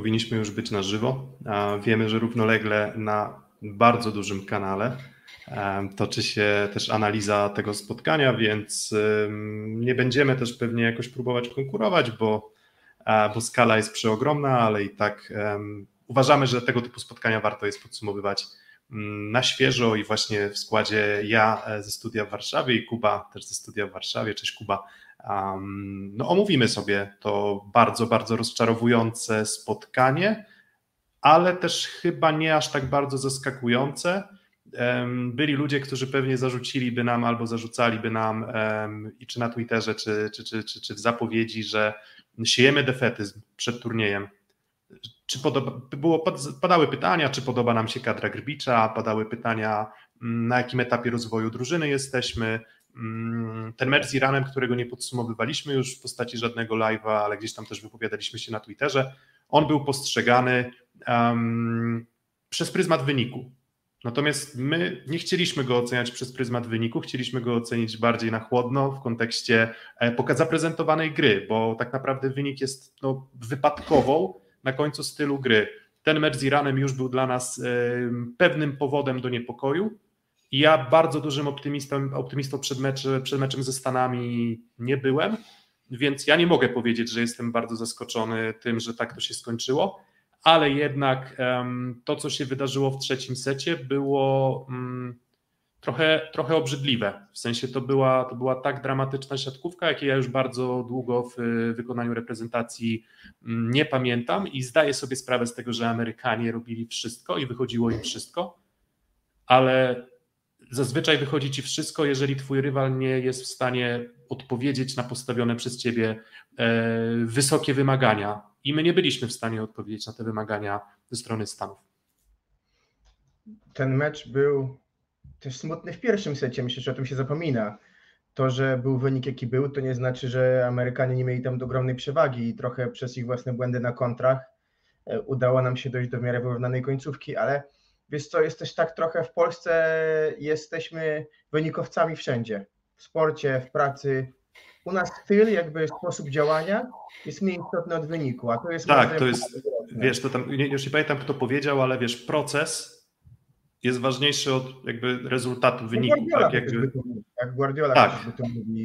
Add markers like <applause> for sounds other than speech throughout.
powinniśmy już być na żywo. Wiemy, że równolegle na bardzo dużym kanale toczy się też analiza tego spotkania, więc nie będziemy też pewnie jakoś próbować konkurować, bo, bo skala jest przeogromna, ale i tak uważamy, że tego typu spotkania warto jest podsumowywać mm, na świeżo i właśnie w składzie ja e, ze studia w Warszawie i Kuba też ze studia w Warszawie. Cześć Kuba. No omówimy sobie to bardzo, bardzo rozczarowujące spotkanie, ale też chyba nie aż tak bardzo zaskakujące. Byli ludzie, którzy pewnie zarzuciliby nam albo zarzucaliby nam i czy na Twitterze, czy, czy, czy, czy, czy w zapowiedzi, że siejemy defetyzm przed turniejem czy podoba, było, padały pytania, czy podoba nam się kadra Grbicza, padały pytania, mm, na jakim etapie rozwoju drużyny jesteśmy. Mm, ten mecz z Iranem, którego nie podsumowywaliśmy już w postaci żadnego live'a, ale gdzieś tam też wypowiadaliśmy się na Twitterze, on był postrzegany um, przez pryzmat wyniku. Natomiast my nie chcieliśmy go oceniać przez pryzmat wyniku, chcieliśmy go ocenić bardziej na chłodno w kontekście e, zaprezentowanej gry, bo tak naprawdę wynik jest no, wypadkową na końcu stylu gry. Ten mecz z Iranem już był dla nas pewnym powodem do niepokoju. Ja bardzo dużym optymistą, optymistą przed, mecz, przed meczem ze Stanami nie byłem, więc ja nie mogę powiedzieć, że jestem bardzo zaskoczony tym, że tak to się skończyło, ale jednak to, co się wydarzyło w trzecim secie, było mm, trochę, trochę obrzydliwe. W sensie to była, to była tak dramatyczna siatkówka, jakiej ja już bardzo długo w wykonaniu reprezentacji mm, nie pamiętam. I zdaję sobie sprawę z tego, że Amerykanie robili wszystko i wychodziło im wszystko, ale zazwyczaj wychodzi ci wszystko, jeżeli twój rywal nie jest w stanie odpowiedzieć na postawione przez ciebie e, wysokie wymagania. I my nie byliśmy w stanie odpowiedzieć na te wymagania ze strony Stanów. Ten mecz był też smutny w pierwszym secie, myślę, że o tym się zapomina. To, że był wynik jaki był, to nie znaczy, że Amerykanie nie mieli tam ogromnej przewagi i trochę przez ich własne błędy na kontrach e, udało nam się dojść do miarę wyrównanej końcówki, ale wiesz co, jest też tak trochę w Polsce jesteśmy wynikowcami wszędzie. W sporcie, w pracy. U nas styl, jakby sposób działania jest mniej istotny od wyniku, a to jest... Tak, to jest, wiesz, to tam, już nie pamiętam kto powiedział, ale wiesz, proces jest ważniejszy od jakby rezultatu, wyniku. Guardiola tak, jakby... jak Guardiola tak,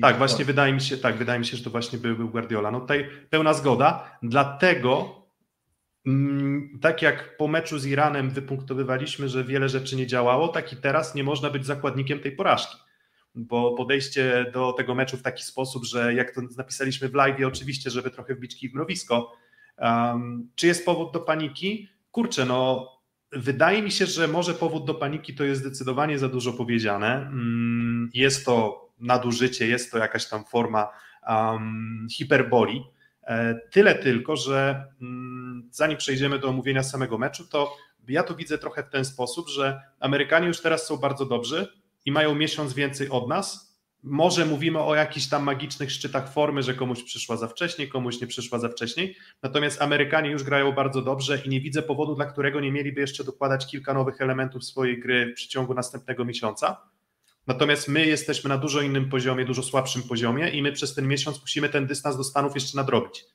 tak właśnie wydaje mi się, tak, wydaje mi się, że to właśnie był, był Guardiola. No tutaj pełna zgoda, dlatego tak jak po meczu z Iranem wypunktowywaliśmy, że wiele rzeczy nie działało, tak i teraz nie można być zakładnikiem tej porażki. Bo podejście do tego meczu w taki sposób, że jak to napisaliśmy w live, oczywiście, żeby trochę wbić kij w mrowisko, um, czy jest powód do paniki? Kurczę, no Wydaje mi się, że może powód do paniki to jest zdecydowanie za dużo powiedziane. Mm, jest to nadużycie, jest to jakaś tam forma um, hiperboli. E, tyle tylko, że um, zanim przejdziemy do omówienia samego meczu, to ja to widzę trochę w ten sposób, że Amerykanie już teraz są bardzo dobrzy i mają miesiąc więcej od nas, może mówimy o jakichś tam magicznych szczytach formy, że komuś przyszła za wcześnie, komuś nie przyszła za wcześniej. Natomiast Amerykanie już grają bardzo dobrze i nie widzę powodu, dla którego nie mieliby jeszcze dokładać kilka nowych elementów swojej gry w przeciągu następnego miesiąca. Natomiast my jesteśmy na dużo innym poziomie, dużo słabszym poziomie i my przez ten miesiąc musimy ten dystans do Stanów jeszcze nadrobić.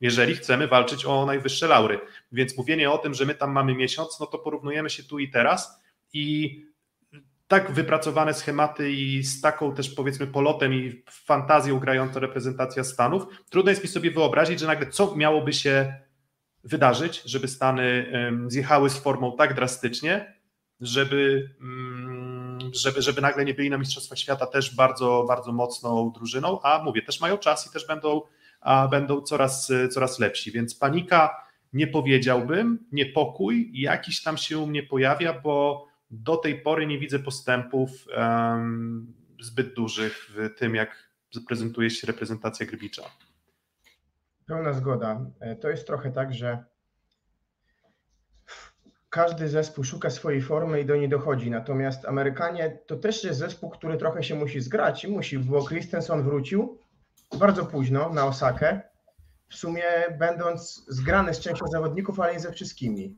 Jeżeli chcemy walczyć o najwyższe laury. Więc mówienie o tym, że my tam mamy miesiąc, no to porównujemy się tu i teraz i tak wypracowane schematy i z taką też powiedzmy polotem i fantazją grająca reprezentacja Stanów, trudno jest mi sobie wyobrazić, że nagle co miałoby się wydarzyć, żeby Stany zjechały z formą tak drastycznie, żeby, mm, żeby, żeby nagle nie byli na Mistrzostwach Świata też bardzo, bardzo mocną drużyną, a mówię, też mają czas i też będą, a będą coraz, coraz lepsi, więc panika nie powiedziałbym, niepokój jakiś tam się u mnie pojawia, bo do tej pory nie widzę postępów um, zbyt dużych w tym, jak prezentuje się reprezentacja Grbicza. Pełna zgoda. E, to jest trochę tak, że każdy zespół szuka swojej formy i do niej dochodzi. Natomiast Amerykanie to też jest zespół, który trochę się musi zgrać musi, bo Christensen wrócił bardzo późno na Osakę. W sumie będąc zgrany z częścią zawodników, ale nie ze wszystkimi.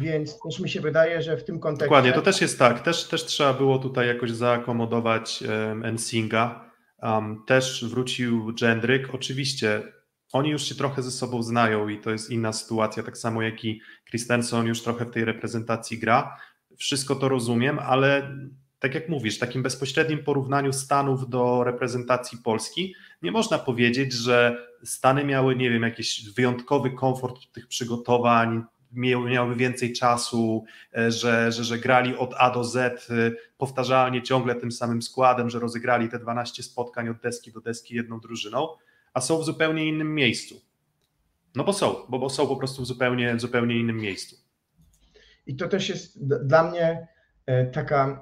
Więc też mi się wydaje, że w tym kontekście. Dokładnie, to też jest tak. Też, też trzeba było tutaj jakoś zaakomodować um, Ensinga. Um, też wrócił Jendryk. Oczywiście oni już się trochę ze sobą znają i to jest inna sytuacja, tak samo jak i Christensen już trochę w tej reprezentacji gra. Wszystko to rozumiem, ale tak jak mówisz, w takim bezpośrednim porównaniu Stanów do reprezentacji Polski, nie można powiedzieć, że Stany miały, nie wiem, jakiś wyjątkowy komfort tych przygotowań, miały więcej czasu, e, że, że, że grali od A do Z e, powtarzalnie, ciągle tym samym składem, że rozegrali te 12 spotkań od deski do deski jedną drużyną, a są w zupełnie innym miejscu. No bo są, bo, bo są po prostu w zupełnie, zupełnie innym miejscu. I to też jest dla mnie e, taka,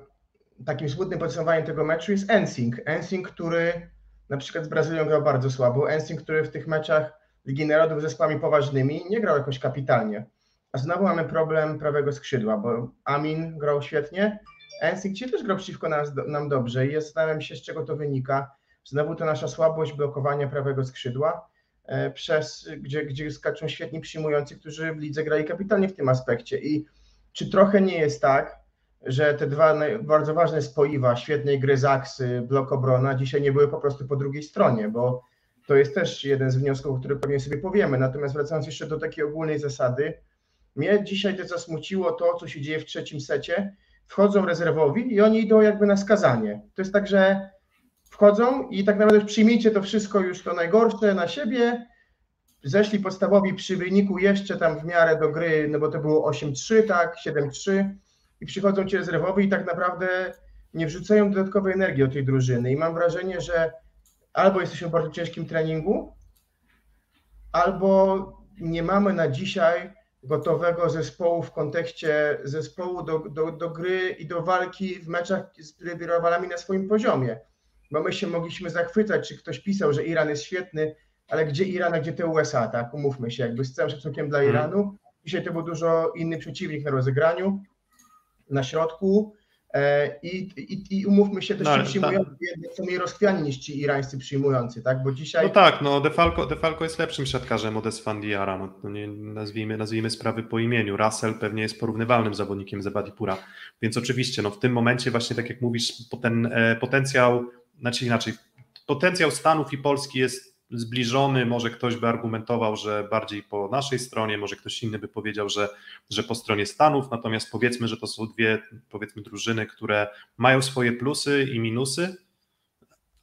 takim smutnym podsumowaniem tego meczu jest Ensing. Ensing, który na przykład z Brazylią grał bardzo słabo. Ensing, który w tych meczach Ligi Narodów z zespołami poważnymi nie grał jakoś kapitalnie. A znowu mamy problem prawego skrzydła, bo Amin grał świetnie, Ensing ci też grał przeciwko nas, nam dobrze i zastanawiam się, z czego to wynika. Znowu to nasza słabość blokowania prawego skrzydła, e, przez, gdzie, gdzie skaczą świetni przyjmujący, którzy w lidze grali kapitalnie w tym aspekcie. I czy trochę nie jest tak, że te dwa bardzo ważne spoiwa świetnej gry Zaksy, blok obrona dzisiaj nie były po prostu po drugiej stronie, bo to jest też jeden z wniosków, który pewnie sobie powiemy. Natomiast wracając jeszcze do takiej ogólnej zasady, mnie dzisiaj też zasmuciło to, co się dzieje w trzecim secie. Wchodzą rezerwowi i oni idą jakby na skazanie. To jest tak, że wchodzą i tak naprawdę przyjmijcie to wszystko już to najgorsze na siebie. Zeszli podstawowi przy wyniku jeszcze tam w miarę do gry, no bo to było 8-3, tak, 7-3 i przychodzą ci rezerwowi i tak naprawdę nie wrzucają dodatkowej energii od tej drużyny. I mam wrażenie, że albo jesteśmy w bardzo ciężkim treningu, albo nie mamy na dzisiaj gotowego zespołu w kontekście zespołu do, do, do gry i do walki w meczach z rywalami na swoim poziomie. Bo my się mogliśmy zachwycać, czy ktoś pisał, że Iran jest świetny, ale gdzie Iran, a gdzie te USA, tak? Umówmy się, jakby z całym szacunkiem dla mhm. Iranu. Dzisiaj to był dużo inny przeciwnik na rozegraniu, na środku. E, I, i, I umówmy się, też no, ci przyjmujący ta... są mniej rozchwiani niż ci irańscy przyjmujący, tak? Bo dzisiaj. No tak, no Defalco, Defalco jest lepszym siatkarzem od Esfandiara. No, no nie, nazwijmy, nazwijmy sprawy po imieniu. Russell pewnie jest porównywalnym zawodnikiem Zabadipura. Więc oczywiście, no w tym momencie, właśnie tak jak mówisz, ten e, potencjał, znaczy inaczej, potencjał Stanów i Polski jest zbliżony, może ktoś by argumentował, że bardziej po naszej stronie, może ktoś inny by powiedział, że, że po stronie Stanów, natomiast powiedzmy, że to są dwie powiedzmy drużyny, które mają swoje plusy i minusy,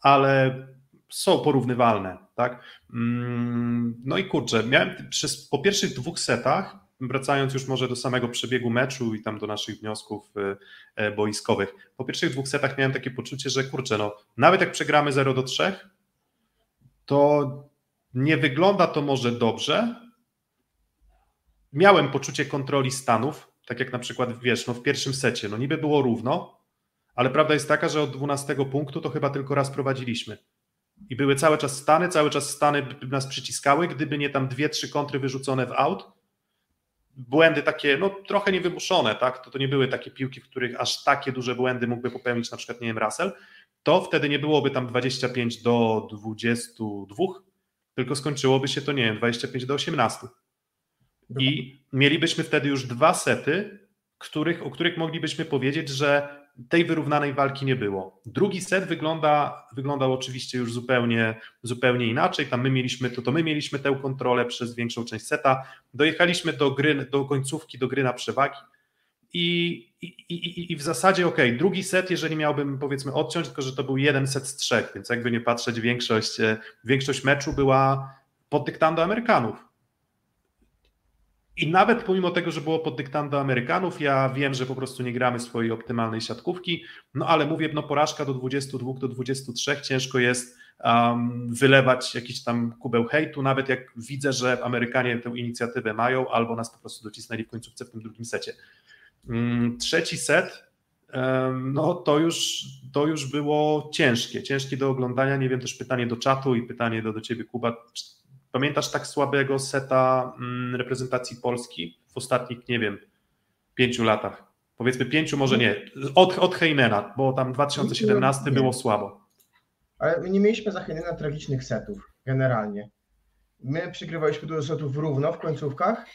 ale są porównywalne, tak? Mm, no i kurczę, miałem przez, po pierwszych dwóch setach, wracając już może do samego przebiegu meczu i tam do naszych wniosków e, e, boiskowych, po pierwszych dwóch setach miałem takie poczucie, że kurczę, no nawet jak przegramy 0 do 3, to nie wygląda to może dobrze. Miałem poczucie kontroli stanów, tak jak na przykład wiesz, no w pierwszym secie, no niby było równo, ale prawda jest taka, że od 12 punktu to chyba tylko raz prowadziliśmy. I były cały czas stany, cały czas stany nas przyciskały, gdyby nie tam dwie, trzy kontry wyrzucone w aut. Błędy takie, no trochę niewymuszone, tak? To, to nie były takie piłki, w których aż takie duże błędy mógłby popełnić na przykład, nie wiem, Russell, to wtedy nie byłoby tam 25 do 22, tylko skończyłoby się to, nie wiem, 25 do 18. I mielibyśmy wtedy już dwa sety, których, o których moglibyśmy powiedzieć, że tej wyrównanej walki nie było. Drugi set wygląda, wyglądał oczywiście już zupełnie, zupełnie inaczej. Tam my mieliśmy to, to my mieliśmy tę kontrolę przez większą część seta. Dojechaliśmy do gry, do końcówki, do gry na przewagi i, i, i, i w zasadzie ok, drugi set, jeżeli miałbym powiedzmy odciąć, tylko że to był jeden set z trzech, więc jakby nie patrzeć, większość, e, większość meczu była pod dyktando Amerykanów. I nawet pomimo tego, że było pod dyktando Amerykanów, ja wiem, że po prostu nie gramy swojej optymalnej siatkówki, no ale mówię, no porażka do 22, do 23, ciężko jest um, wylewać jakiś tam kubeł hejtu, nawet jak widzę, że Amerykanie tę inicjatywę mają, albo nas po prostu docisnęli w końcówce w tym drugim secie. Mm, trzeci set, no to już, to już było ciężkie, ciężkie do oglądania. Nie wiem, też pytanie do czatu i pytanie do, do ciebie, Kuba. Pamiętasz tak słabego seta mm, reprezentacji Polski w ostatnich, nie wiem, pięciu latach? Powiedzmy pięciu, może nie. Od, od Heinena, bo tam 2017 było słabo. Ale my nie mieliśmy za Heinena tragicznych setów, generalnie. My przegrywaliśmy dużo setów równo w końcówkach,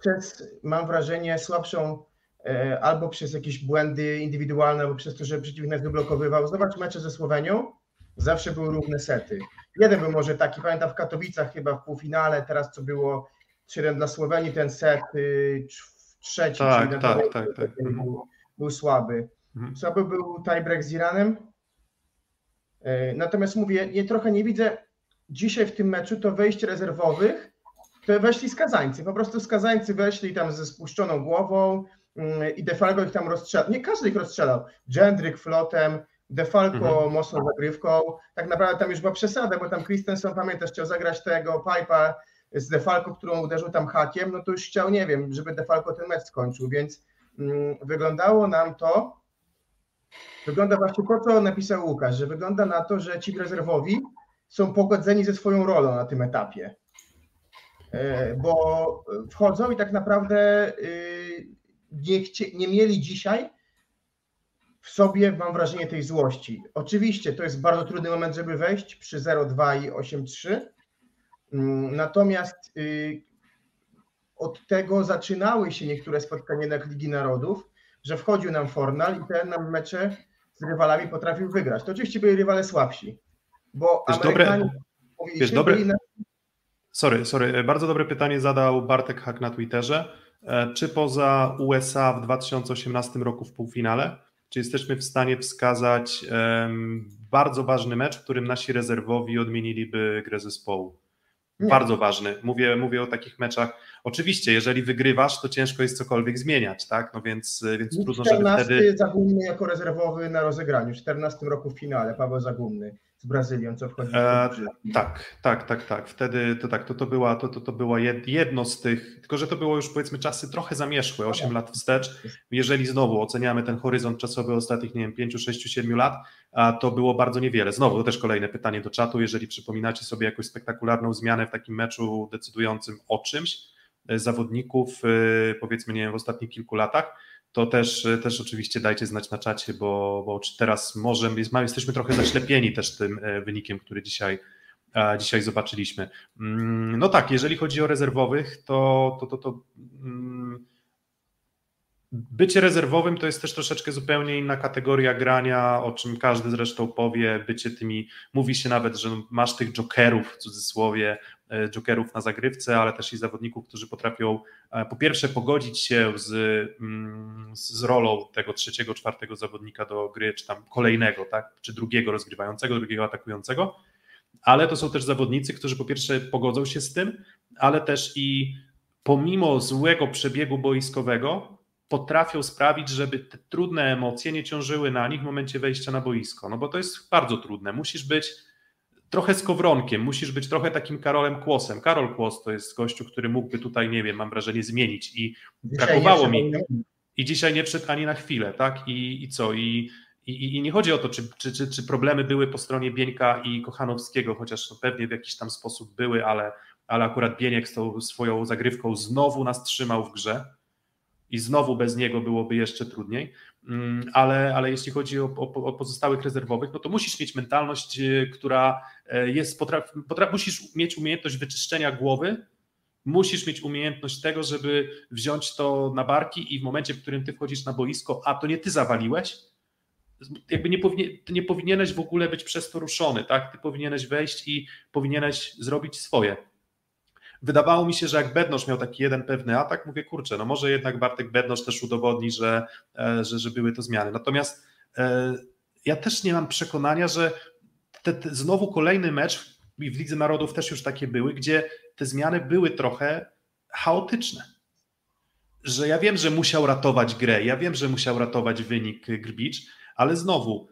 przez, mam wrażenie, słabszą E, albo przez jakieś błędy indywidualne, albo przez to, że przeciwnik nas wyblokowywał. Zobacz mecze ze Słowenią. Zawsze były równe sety. Jeden był może taki, pamiętam w Katowicach chyba w półfinale, teraz co było 7 dla Słowenii, ten set y, trzeci, tak, czyli tak, tak, tak. Był, był słaby. Mhm. Słaby był tiebreak z Iranem. Y, natomiast mówię, nie, trochę nie widzę dzisiaj w tym meczu to wejście rezerwowych, to weszli skazańcy. Po prostu skazańcy weszli tam ze spuszczoną głową mm, i Defalco ich tam rozstrzelał. Nie każdy ich rozstrzelał. Gendryk flotem, Defalco mhm. mocną zagrywką. Tak naprawdę tam już była przesada, bo tam Christensen, pamiętasz, chciał zagrać tego pipa z Defalco, którą uderzył tam hakiem, no to już chciał, nie wiem, żeby Defalco ten mecz skończył, więc mm, wyglądało nam to, wygląda właśnie to, co napisał Łukasz, że wygląda na to, że ci rezerwowi są pogodzeni ze swoją rolą na tym etapie. E, bo wchodzą i tak naprawdę y, nie, chcie, nie mieli dzisiaj w sobie, mam wrażenie, tej złości. Oczywiście to jest bardzo trudny moment, żeby wejść przy 0,2 i 8,3. Mm, natomiast y, od tego zaczynały się niektóre spotkania na Ligi Narodów, że wchodził nam Fornal i te nam mecze z rywalami potrafił wygrać. To oczywiście byli rywale słabsi, bo wiesz, Amerykanie dobre, wiesz, dobre, na... sorry, sorry, bardzo dobre pytanie zadał Bartek Hak na Twitterze. E, czy poza USA w 2018 roku w półfinale czy jesteśmy w stanie wskazać bardzo ważny mecz, w którym nasi rezerwowi odmieniliby grę zespołu? Nie. Bardzo ważny. Mówię, mówię o takich meczach. Oczywiście, jeżeli wygrywasz, to ciężko jest cokolwiek zmieniać, tak? No więc, więc trudno, żeby wtedy. Zagumny jako rezerwowy na rozegraniu, w 14 roku w finale, Paweł Zagumny z Brazylią, co wchodzi e, Tak, tak, tak, tak. Wtedy to tak, to, to, była, to, to, to była jedno z tych, tylko że to było już powiedzmy czasy trochę zamieszłe, 8 lat wstecz. Jeżeli znowu oceniamy ten horyzont czasowy ostatnich, nie wiem, 5, 6, 7 lat, a to było bardzo niewiele. Znowu to też kolejne pytanie do czatu, jeżeli przypominacie sobie jakąś spektakularną zmianę w takim meczu decydującym o czymś, e, zawodników, e, powiedzmy, nie wiem, w ostatnich kilku latach, to też, też oczywiście dajcie znać na czacie, bo, bo teraz może jesteśmy trochę zaślepieni też tym e, wynikiem, który dzisiaj, dzisiaj zobaczyliśmy. Mm, no tak, jeżeli chodzi o rezerwowych, to, to, to, to mm, Bycie rezerwowym to jest też troszeczkę zupełnie inna kategoria grania, o czym każdy zresztą powie. Bycie tymi, mówi się nawet, że masz tych jokerów w cudzysłowie, e, jokerów na zagrywce, ale też i zawodników, którzy potrafią e, po pierwsze pogodzić się z, mm, z rolą tego trzeciego, czwartego zawodnika do gry, czy tam kolejnego, tak, czy drugiego rozgrywającego, drugiego atakującego, ale to są też zawodnicy, którzy po pierwsze pogodzą się z tym, ale też i pomimo złego przebiegu boiskowego, potrafią sprawić, żeby te trudne emocje nie ciążyły na nich w momencie wejścia na boisko. No bo to jest bardzo trudne. Musisz być trochę skowronkiem, musisz być trochę takim Karolem Kłosem. Karol Kłos to jest gościu, który mógłby tutaj, nie wiem, mam wrażenie, zmienić i dzisiaj brakowało mi. I dzisiaj nie wszedł ani na chwilę, tak? I, i co? I, i, I nie chodzi o to, czy, czy, czy, czy problemy były po stronie Bieńka i Kochanowskiego, chociaż pewnie w jakiś tam sposób były, ale, ale akurat Bieniek z tą swoją zagrywką znowu nas trzymał w grze i znowu bez niego byłoby jeszcze trudniej. Mm, ale, ale jeśli chodzi o, o, o pozostałych rezerwowych, no to musisz mieć mentalność, y, która e, jest, potraf, potraf, musisz mieć umiejętność wyczyszczenia głowy, musisz mieć umiejętność tego, żeby wziąć to na barki i w momencie, w którym ty wchodzisz na boisko, a to nie ty zawaliłeś, jakby nie, powinien, nie powinieneś w ogóle być przez to ruszony, tak? Ty powinieneś wejść i powinieneś zrobić swoje. Wydawało mi się, że jak Bednosz miał taki jeden pewny atak, mówię, kurczę, no może jednak Bartek Bednosz też udowodni, że, e, że, że były to zmiany. Natomiast e, ja też nie mam przekonania, że te, te, znowu kolejny mecz w Lidze Narodów też już takie były, gdzie te zmiany były trochę chaotyczne. Że ja wiem, że musiał ratować grę, ja wiem, że musiał ratować wynik Grbicz, ale znowu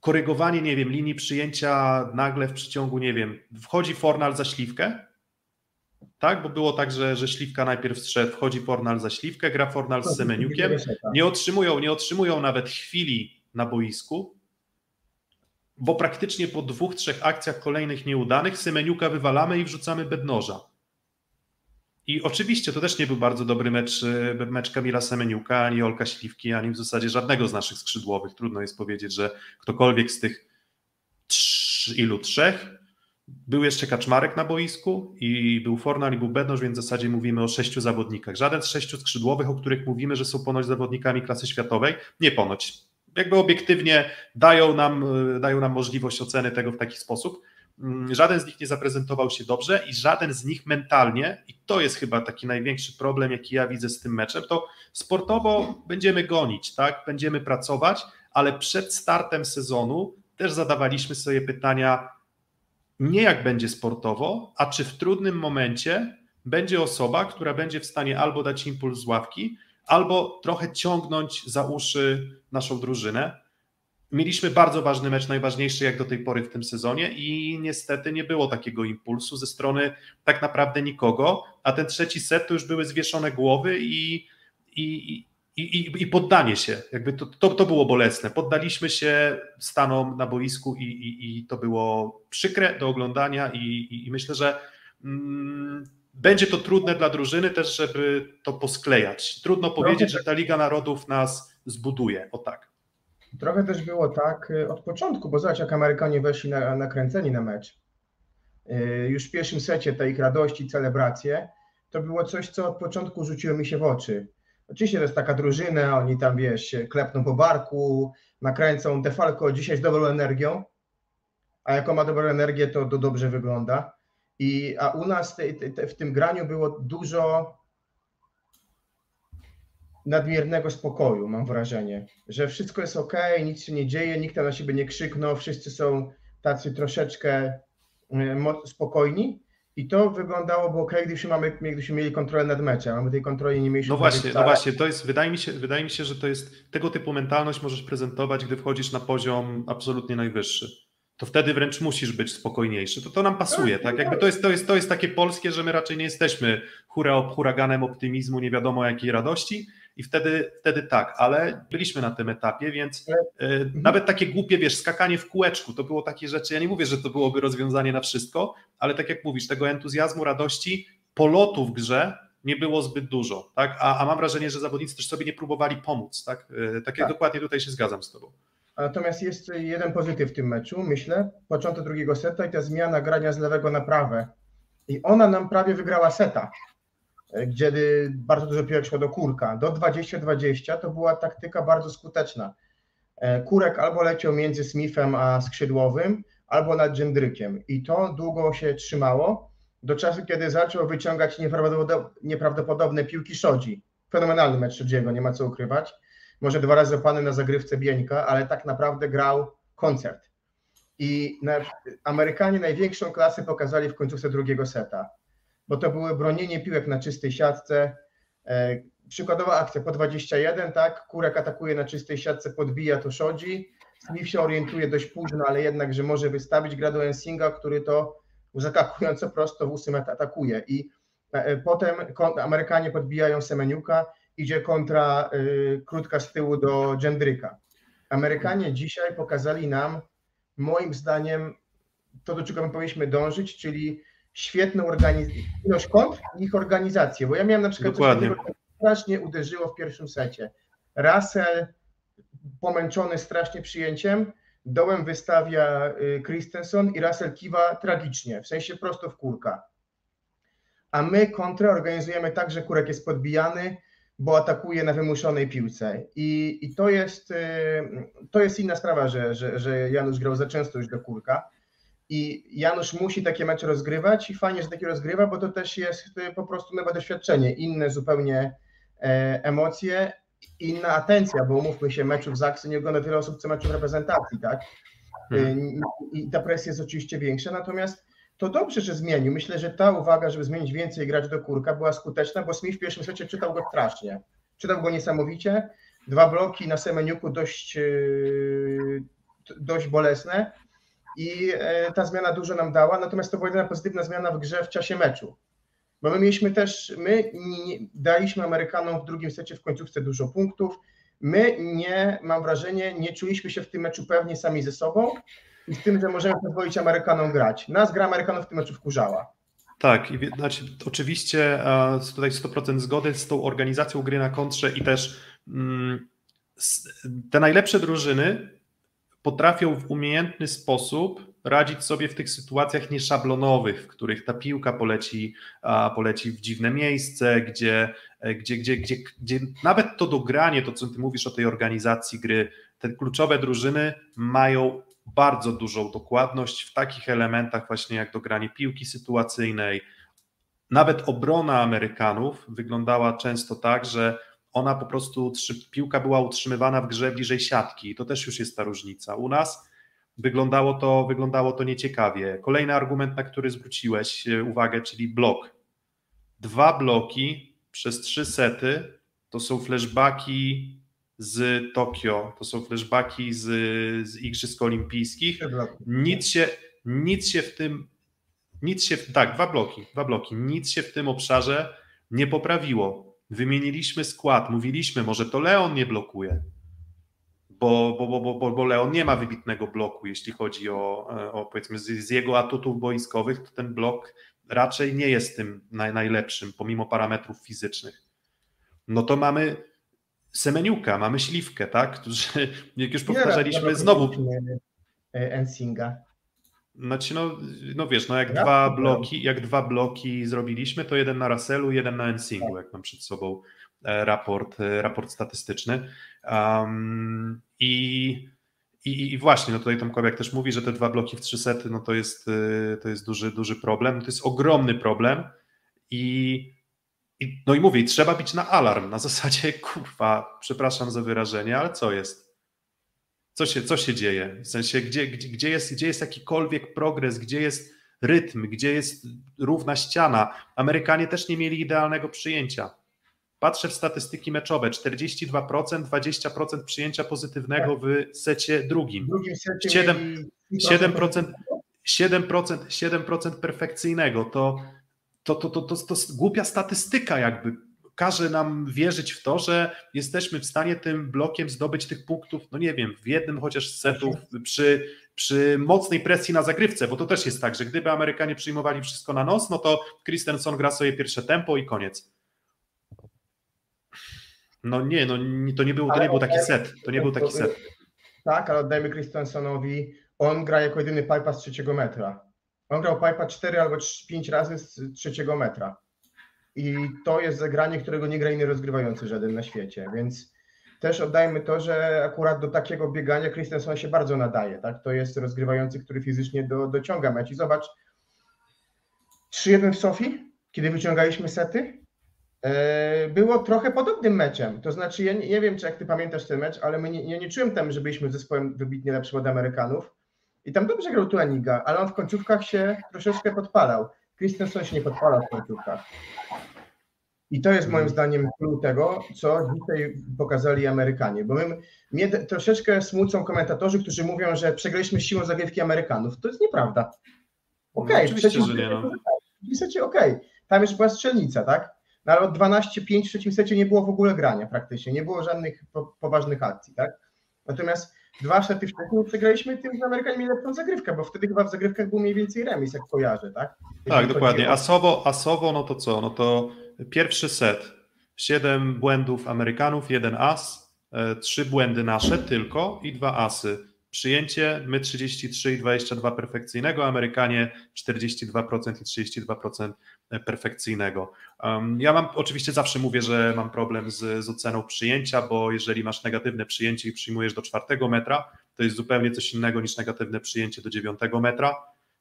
korygowanie, nie wiem, linii przyjęcia nagle w przeciągu, nie wiem, wchodzi Fornal za śliwkę, tak? Bo było tak, że, że Śliwka najpierw strzedł, wchodzi Fornal za Śliwkę, gra Fornal z Semeniukiem, nie otrzymują, nie otrzymują nawet chwili na boisku, bo praktycznie po dwóch, trzech akcjach kolejnych nieudanych Semeniuka wywalamy i wrzucamy bednoża. I oczywiście to też nie był bardzo dobry mecz, e, mecz Kamila Semeniuka, ani Olka Śliwki, ani w zasadzie żadnego z naszych skrzydłowych. Trudno jest powiedzieć, że ktokolwiek z tych trz, ilu trzech był jeszcze Kaczmarek na boisku i był Fornal i był Bednosz, więc w zasadzie mówimy o sześciu zawodnikach. Żaden z sześciu skrzydłowych, o których mówimy, że są ponoć zawodnikami klasy światowej, nie ponoć. jakby obiektywnie dają nam, dają nam możliwość oceny tego w taki sposób. Mm, żaden z nich nie zaprezentował się dobrze i żaden z nich mentalnie, i to jest chyba taki największy problem, jaki ja widzę z tym meczem, to sportowo będziemy gonić, tak? Będziemy pracować, ale przed startem sezonu też zadawaliśmy sobie pytania, nie jak będzie sportowo, a czy w trudnym momencie będzie osoba, która będzie w stanie albo dać impuls z ławki, albo trochę ciągnąć za uszy naszą drużynę. Mieliśmy bardzo ważny mecz, najważniejszy jak do tej pory w tym sezonie i niestety nie było takiego impulsu ze strony tak naprawdę nikogo, a ten trzeci set to już były zwieszone głowy i, i, i, i poddanie się. Jakby to, to, to, było bolesne. Poddaliśmy się stanom na boisku i, i, i to było przykre do oglądania i, i myślę, że mm, będzie to trudne dla drużyny też, żeby to posklejać. Trudno powiedzieć, że ta Liga Narodów nas zbuduje. O tak. Trochę też było tak y, od początku, bo zobacz, jak Amerykanie weszli na, nakręceni na mecz. Y, już w pierwszym secie te ich radości, celebracje, to było coś, co od początku rzuciło mi się w oczy. Oczywiście to jest taka drużyna, oni tam, wiesz, klepną po barku, nakręcą. Defalco dzisiaj z dobrą energią, a jako ma dobrą energię, to, to dobrze wygląda. I, a u nas te, te, w tym graniu było dużo nadmiernego spokoju, mam wrażenie, że wszystko jest ok, nic się nie dzieje, nikt na siebie nie krzyknął, wszyscy są tacy troszeczkę e, spokojni. I to wyglądało ok, gdybyśmy, mamy, gdybyśmy mieli kontrolę nad meczem, a my tej kontroli nie mieliśmy. No właśnie, no właśnie, to jest, wydaje mi, się, wydaje mi się, że to jest tego typu mentalność możesz prezentować, gdy wchodzisz na poziom absolutnie najwyższy to wtedy wręcz musisz być spokojniejszy. To to nam pasuje, tak? Jakby to jest, to jest, to jest takie polskie, że my raczej nie jesteśmy hura, huraganem optymizmu, nie wiadomo jakiej radości i wtedy, wtedy tak, ale byliśmy na tym etapie, więc y, nawet takie głupie, wiesz, skakanie w kółeczku, to było takie rzeczy, ja nie mówię, że to byłoby rozwiązanie na wszystko, ale tak jak mówisz, tego entuzjazmu, radości, polotu w grze nie było zbyt dużo, tak? A, a mam wrażenie, że zawodnicy też sobie nie próbowali pomóc, tak? Y, tak, tak. dokładnie tutaj się zgadzam z tobą. Natomiast jest jeden pozytyw w tym meczu, myślę, początek drugiego seta i ta zmiana grania z lewego na prawe. I ona nam prawie wygrała seta, gdzie bardzo dużo piłek szło do kurka. Do 20-20 to była taktyka bardzo skuteczna. E, kurek albo leciał między Smithem a skrzydłowym, albo nad Dżendrykiem. I to długo się trzymało, do czasu, kiedy zaczął wyciągać nieprawdopodobne piłki Szodzi. Fenomenalny mecz Szodziego, nie ma co ukrywać może dwa razy opany na zagrywce Bieńka, ale tak naprawdę grał koncert. I Amerykanie największą klasę pokazali w końcówce drugiego seta, bo to były bronienie piłek na czystej siatce. E, przykładowa akcja po 21, tak? Kurek atakuje na czystej siatce, podbija to Szodzi. Smith się orientuje dość późno, ale jednak, że może wystawić gra do Ensinga, który to zaskakująco prosto w ósmy atakuje. I e, potem Amerykanie podbijają Semeniuka idzie kontra y, krótka z tyłu do Gendryka. Amerykanie dzisiaj pokazali nam, moim zdaniem, to do czego my powinniśmy dążyć, czyli świetną organizację, ilość kont i ich organizację, bo ja miałem na przykład Dokładnie. coś takiego, strasznie uderzyło w pierwszym secie. Russell pomęczony strasznie przyjęciem, dołem wystawia y, Christensen i Russell kiwa tragicznie, w sensie prosto w kurka. A my kontrę organizujemy tak, że kurek jest podbijany, bo atakuje na wymuszonej piłce. I, i to, jest, y, to jest inna sprawa, że, że, że Janusz grał za często już do kurka. I Janusz musi takie mecze rozgrywać i fajnie, że takie rozgrywa, bo to też jest y, po prostu nowe doświadczenie, inne zupełnie e, emocje, inna atencja, bo umówmy się, meczów z nie ogląda wiele osób co meczów reprezentacji, tak? Hmm. I ta presja jest oczywiście większa, natomiast to dobrze, że zmienił. Myślę, że ta uwaga, żeby zmienić więcej grać do kurka była skuteczna, bo Smith w pierwszym secie czytał go strasznie. Czytał go niesamowicie. Dwa bloki na Semeniuku dość, e, dość bolesne i e, ta zmiana dużo nam dała, natomiast to była jedna pozytywna zmiana w grze w czasie meczu. Bo my mieliśmy też, my nie, daliśmy Amerykanom w drugim secie w końcówce dużo punktów. My nie, mam wrażenie, nie czuliśmy się w tym meczu pewnie sami ze sobą i z tym, że możemy pozwolić Amerykanom grać. Nas gra Amerykanów w tym meczu wkurzała. Tak, i znaczy, oczywiście tutaj 100% zgody z tą organizacją gry na kontrze i też mm, te najlepsze drużyny potrafią w umiejętny sposób radzić sobie w tych sytuacjach nieszablonowych, w których ta piłka poleci, poleci w dziwne miejsce, gdzie, gdzie, gdzie, gdzie, gdzie nawet to dogranie, to co ty mówisz o tej organizacji gry, te kluczowe drużyny mają bardzo dużą dokładność w takich elementach właśnie jak dogranie piłki sytuacyjnej. Nawet obrona Amerykanów wyglądała często tak, że ona po prostu, piłka była utrzymywana w grze bliżej siatki. To też już jest ta różnica. U nas wyglądało to, wyglądało to nieciekawie. Kolejny argument, na który zwróciłeś e, uwagę, czyli blok. Dwa bloki przez trzy sety to są flashbacki z Tokio, to są flashbacki z, z Igrzysk Olimpijskich. Nic się, nic się w tym, nic się, tak, dwa bloki, dwa bloki, nic się w tym obszarze nie poprawiło. Wymieniliśmy skład, mówiliśmy, może to Leon nie blokuje, bo, bo, bo, bo, bo Leon nie ma wybitnego bloku, jeśli chodzi o, o powiedzmy z, z jego atutów boiskowych, to ten blok raczej nie jest tym naj, najlepszym, pomimo parametrów fizycznych. No to mamy Semeniuka, mamy Śliwkę, tak? Którzy, jak już powtarzaliśmy, znowu... E, Ensinga. Znaczy, no, no wiesz, no jak dwa bloki, jak dwa bloki zrobiliśmy, to jeden na Russellu, jeden na Ensingu, jak mam przed sobą e, raport, e, raport statystyczny. Um, i, i, I właśnie, no tutaj Tomkowiak też mówi, że te dwa bloki w trzy sety, no to jest, to jest duży, duży problem. To jest ogromny problem i i, no i mówię, trzeba bić na alarm, na zasadzie, kurwa, przepraszam za wyrażenie, ale co jest? Co się, co się dzieje? W sensie, gdzie, gdzie, gdzie, jest, gdzie jest jakikolwiek progres, gdzie jest rytm, gdzie jest równa ściana? Amerykanie też nie mieli idealnego przyjęcia. Patrzę w statystyki meczowe, 42%, 20% przyjęcia pozytywnego w secie drugim. W drugim secie 7%, 7%, 7%, 7% perfekcyjnego. To to, to, to, to, to głupia statystyka jakby każe nam wierzyć w to, że jesteśmy w stanie tym blokiem zdobyć tych punktów, no nie wiem, w jednym chociaż z setów przy, przy mocnej presji na zagrywce, bo to też jest tak, że gdyby Amerykanie przyjmowali wszystko na nos, no to Christensen gra sobie pierwsze tempo i koniec. No nie, no to nie był, to nie był taki set, to nie był taki set. Tak, ale oddajmy Christensonowi, on gra jako jedyny pipa z trzeciego metra. On grał pipa 4 albo 5 razy z trzeciego metra. I to jest zagranie, którego nie gra inny rozgrywający żaden na świecie, więc też oddajmy to, że akurat do takiego biegania Christensen się bardzo nadaje, tak? To jest rozgrywający, który fizycznie do, dociąga mecz. I zobacz, 3-1 w Sofii, kiedy wyciągaliśmy sety, e, było trochę podobnym meczem. To znaczy, ja nie, nie, wiem, czy jak ty pamiętasz ten mecz, ale my nie, nie, nie czułem tam, że byliśmy zespołem wybitnie lepszym od Amerykanów. I tam dobrze grał Tuaniga, ale on w końcówkach się troszeczkę podpalał. Christensen się nie podpalał w końcówkach. I to jest moim mhm. zdaniem klucz tego, co dzisiaj pokazali Amerykanie. Bo my, mnie troszeczkę smucą komentatorzy, którzy mówią, że przegraliśmy siłą zagrywki Amerykanów. To jest nieprawda. Okej, okay, no, oczywiście, że nie. No. W secie okej. Okay. Tam już była strzelnica, tak? No ale od 12-5 w trzecim secie nie było w ogóle grania praktycznie. Nie było żadnych po, poważnych akcji, tak? Natomiast dwa sety wcześniej przegraliśmy tym, że Amerykanie mieli lepszą zagrywkę, bo wtedy chyba w zagrywkach był mniej więcej remis, jak kojarzę, tak? Jeśli tak, dokładnie. O... Asowo, asowo, no to co? No to pierwszy set, siedem błędów Amerykanów, jeden as, e, trzy błędy nasze tylko i dwa asy. Przyjęcie, my 33 i 22 perfekcyjnego, Amerykanie 42% i 32% perfekcyjnego. Ja mam, oczywiście zawsze mówię, że mam problem z, z oceną przyjęcia, bo jeżeli masz negatywne przyjęcie i przyjmujesz do czwartego metra, to jest zupełnie coś innego niż negatywne przyjęcie do dziewiątego metra.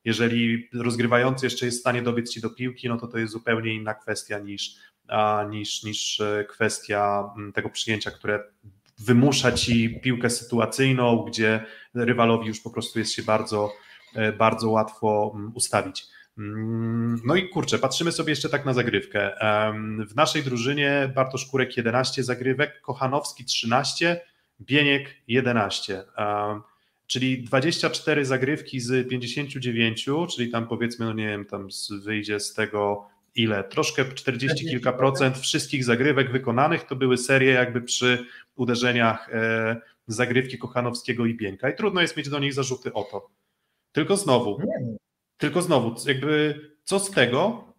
Jeżeli rozgrywający jeszcze jest w stanie dobiec ci do piłki, no to to jest zupełnie inna kwestia niż, niż, niż e, kwestia tego przyjęcia, które wymusza ci piłkę sytuacyjną, gdzie rywalowi już po prostu jest się bardzo, e, bardzo łatwo ustawić. Mm, no i kurczę, patrzymy sobie jeszcze tak na zagrywkę. W naszej drużynie Bartosz Kurek 11 zagrywek, Kochanowski 13, Bieniek 11. Czyli 24 zagrywki z 59, czyli tam powiedzmy, no nie wiem, tam wyjdzie z tego ile, troszkę 40 kilka procent wszystkich zagrywek wykonanych to były serie jakby przy uderzeniach e, zagrywki Kochanowskiego i Bieńka i trudno jest mieć do nich zarzuty o to. Tylko znowu, tylko znowu, jakby co z tego,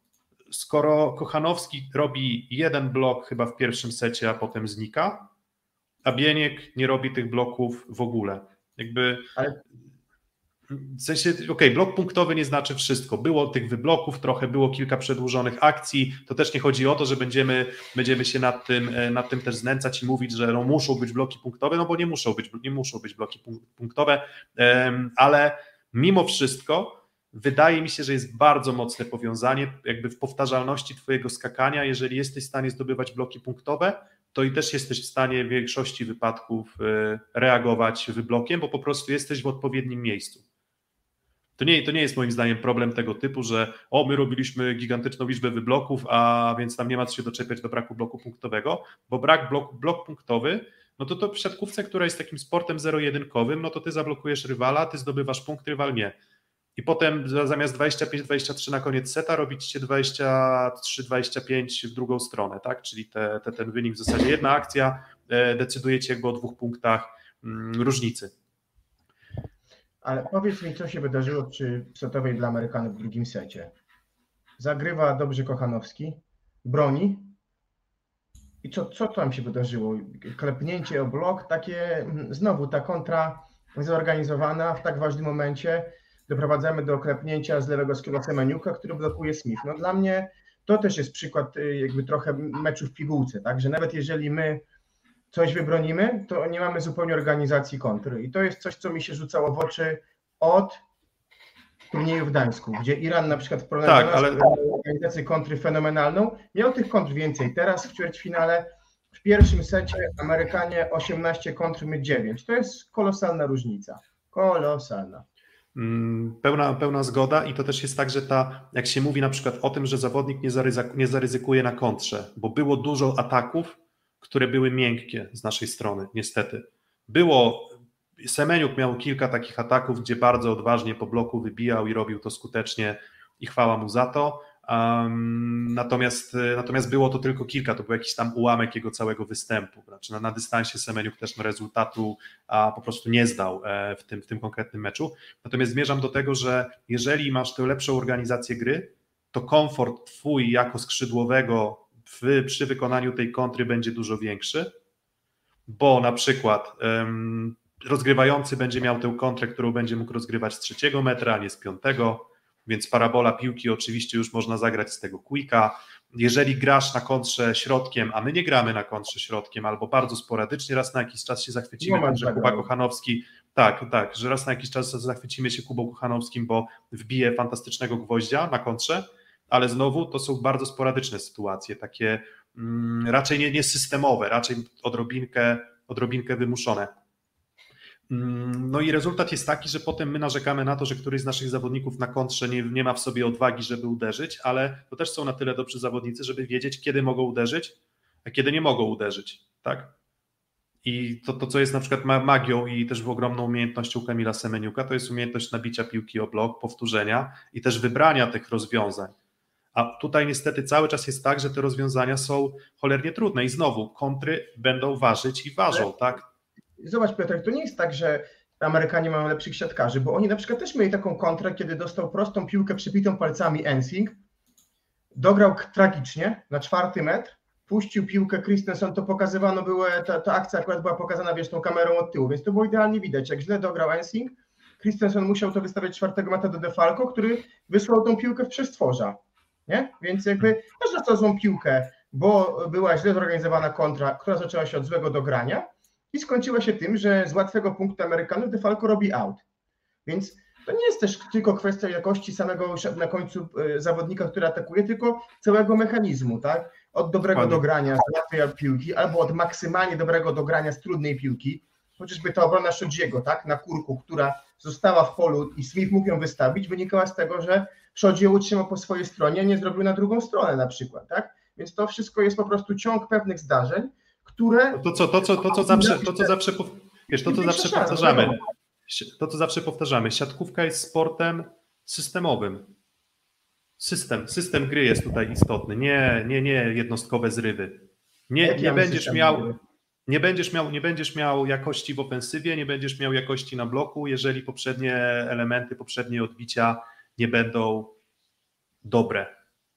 skoro Kochanowski robi jeden blok chyba w pierwszym secie, a potem znika, a Bieniek nie robi tych bloków w ogóle. Jakby. Ale W sensie, okej, okay, blok punktowy nie znaczy wszystko. Było tych wybloków trochę, było kilka przedłużonych akcji. To też nie chodzi o to, że będziemy, będziemy się nad tym, e, nad tym też znęcać i mówić, że no muszą być bloki punktowe, no bo nie muszą być, nie muszą być bloki punktowe, ale mimo wszystko wydaje mi się, że jest bardzo mocne powiązanie jakby w powtarzalności Twojego skakania. Jeżeli jesteś w stanie zdobywać bloki punktowe, to i też jesteś w stanie w większości wypadków e, reagować wyblokiem, bo po prostu jesteś w odpowiednim miejscu. To nie, to nie jest moim zdaniem problem tego typu, że o, my robiliśmy gigantyczną liczbę wybloków, a więc tam nie ma co się doczepiać do braku bloku punktowego, bo brak blok, blok punktowy, no to to w siatkówce, która jest takim sportem zero-jedynkowym, no to ty zablokujesz rywala, ty zdobywasz punkt, rywal nie. I potem zamiast 25-23 na koniec seta robicie 23-25 w drugą stronę, tak? Czyli te, te, ten wynik w zasadzie jedna akcja e, decydujecie jakby o dwóch punktach mm, różnicy. Ale powiedz mi, co się wydarzyło przy setowej dla Amerykanów w drugim secie. Zagrywa dobrze Kochanowski, broni. I co, co tam się wydarzyło? Klepnięcie o blok, takie mm, znowu ta kontra zorganizowana w tak ważnym momencie. Doprowadzamy do klepnięcia z lewego skrzydła Semeniuka, który blokuje Smith. No dla mnie to też jest przykład y, jakby trochę meczu w pigułce, tak? Że nawet jeżeli my coś wybronimy, to nie mamy zupełnie organizacji kontry. I to jest coś, co mi się rzucało w oczy od turnieju w Gdańsku, gdzie Iran na przykład w porównaniu tak, ale... organizację kontry fenomenalną, miał tych kontr więcej. Teraz w ćwierćfinale w pierwszym secie Amerykanie 18 kontr, my 9. To jest kolosalna różnica. Kolosalna. Mm, pełna, pełna zgoda i to też jest tak, że ta, jak się mówi na przykład o tym, że zawodnik nie zaryzykuje na kontrze, bo było dużo ataków, które były miękkie z naszej strony, niestety. Było, Semeniuk miał kilka takich ataków, gdzie bardzo odważnie po bloku wybijał i robił to skutecznie i chwała mu za to. Um, natomiast, natomiast było to tylko kilka, to był jakiś tam ułamek jego całego występu. Znaczy na, na dystansie Semeniuk też no, rezultatu a, po prostu nie zdał e, w, tym, w tym konkretnym meczu. Natomiast zmierzam do tego, że jeżeli masz tę lepszą organizację gry, to komfort twój jako skrzydłowego w, przy wykonaniu tej kontry będzie dużo większy, bo na przykład um, rozgrywający będzie miał tę kontrę, którą będzie mógł rozgrywać z trzeciego metra, a nie z piątego, więc parabola piłki oczywiście już można zagrać z tego quicka. Jeżeli grasz na kontrze środkiem, a my nie gramy na kontrze środkiem, albo bardzo sporadycznie, raz na jakiś czas się zachwycimy tym, że Kuba Kochanowski, tak, tak, że raz na jakiś czas zachwycimy się Kubą Kochanowskim, bo wbije fantastycznego gwoździa na kontrze, ale znowu to są bardzo sporadyczne sytuacje, takie mm, raczej nie, nie systemowe, raczej odrobinkę, odrobinkę wymuszone. Mm, no i rezultat jest taki, że potem my narzekamy na to, że któryś z naszych zawodników na kontrze nie, nie ma w sobie odwagi, żeby uderzyć, ale to też są na tyle dobrzy zawodnicy, żeby wiedzieć, kiedy mogą uderzyć, a kiedy nie mogą uderzyć. Tak? I to, to, co jest na przykład magią i też w ogromną umiejętnością Kamila Semeniuka, to jest umiejętność nabicia piłki o blok, powtórzenia i też wybrania tych rozwiązań. A tutaj niestety cały czas jest tak, że te rozwiązania są cholernie trudne. I znowu kontry będą ważyć i ważą, tak? Zobacz Piotr, to nie jest tak, że Amerykanie mają lepszych siatkarzy, bo oni na przykład też mieli taką kontrę, kiedy dostał prostą piłkę przypitą palcami Ensing, dograł tragicznie na czwarty metr, puścił piłkę Christensen, to pokazywano było, ta, ta akcja akurat była pokazana, wiesz, tą kamerą od tyłu, więc to było idealnie widać, jak źle dograł Ensing, Christensen musiał to wystawiać czwartego metra do Defalco, który wysłał tą piłkę w przestworza nie? Więc jakby też dostał złą piłkę, bo była źle zorganizowana kontra, która zaczęła się od złego dogrania i skończyła się tym, że z łatwego punktu Amerykanów Defalco robi out. Więc to nie jest też tylko kwestia jakości samego na końcu e, zawodnika, który atakuje, tylko całego mechanizmu, tak? Od dobrego Panie. dogrania z łatwej piłki, albo od maksymalnie dobrego dogrania z trudnej piłki, chociażby ta obrona Szodziego, tak, na kurku, która została w polu i Smith mógł ją wystawić, wynikała z tego, że Szodzie utrzymał po swojej stronie, nie zrobił na drugą stronę na przykład, tak? Więc to wszystko jest po prostu ciąg pewnych zdarzeń, które... To co, to co, to, co zawsze, to, co zawsze, wiesz, to, co zawsze powtarzamy, to, co zawsze powtarzamy, siatkówka jest sportem systemowym. System, system gry jest tutaj istotny, nie, nie, nie jednostkowe zrywy. Nie, nie będziesz miał... Nie będziesz, miał, nie będziesz miał jakości w ofensywie, nie będziesz miał jakości na bloku, jeżeli poprzednie elementy, poprzednie odbicia nie będą dobre.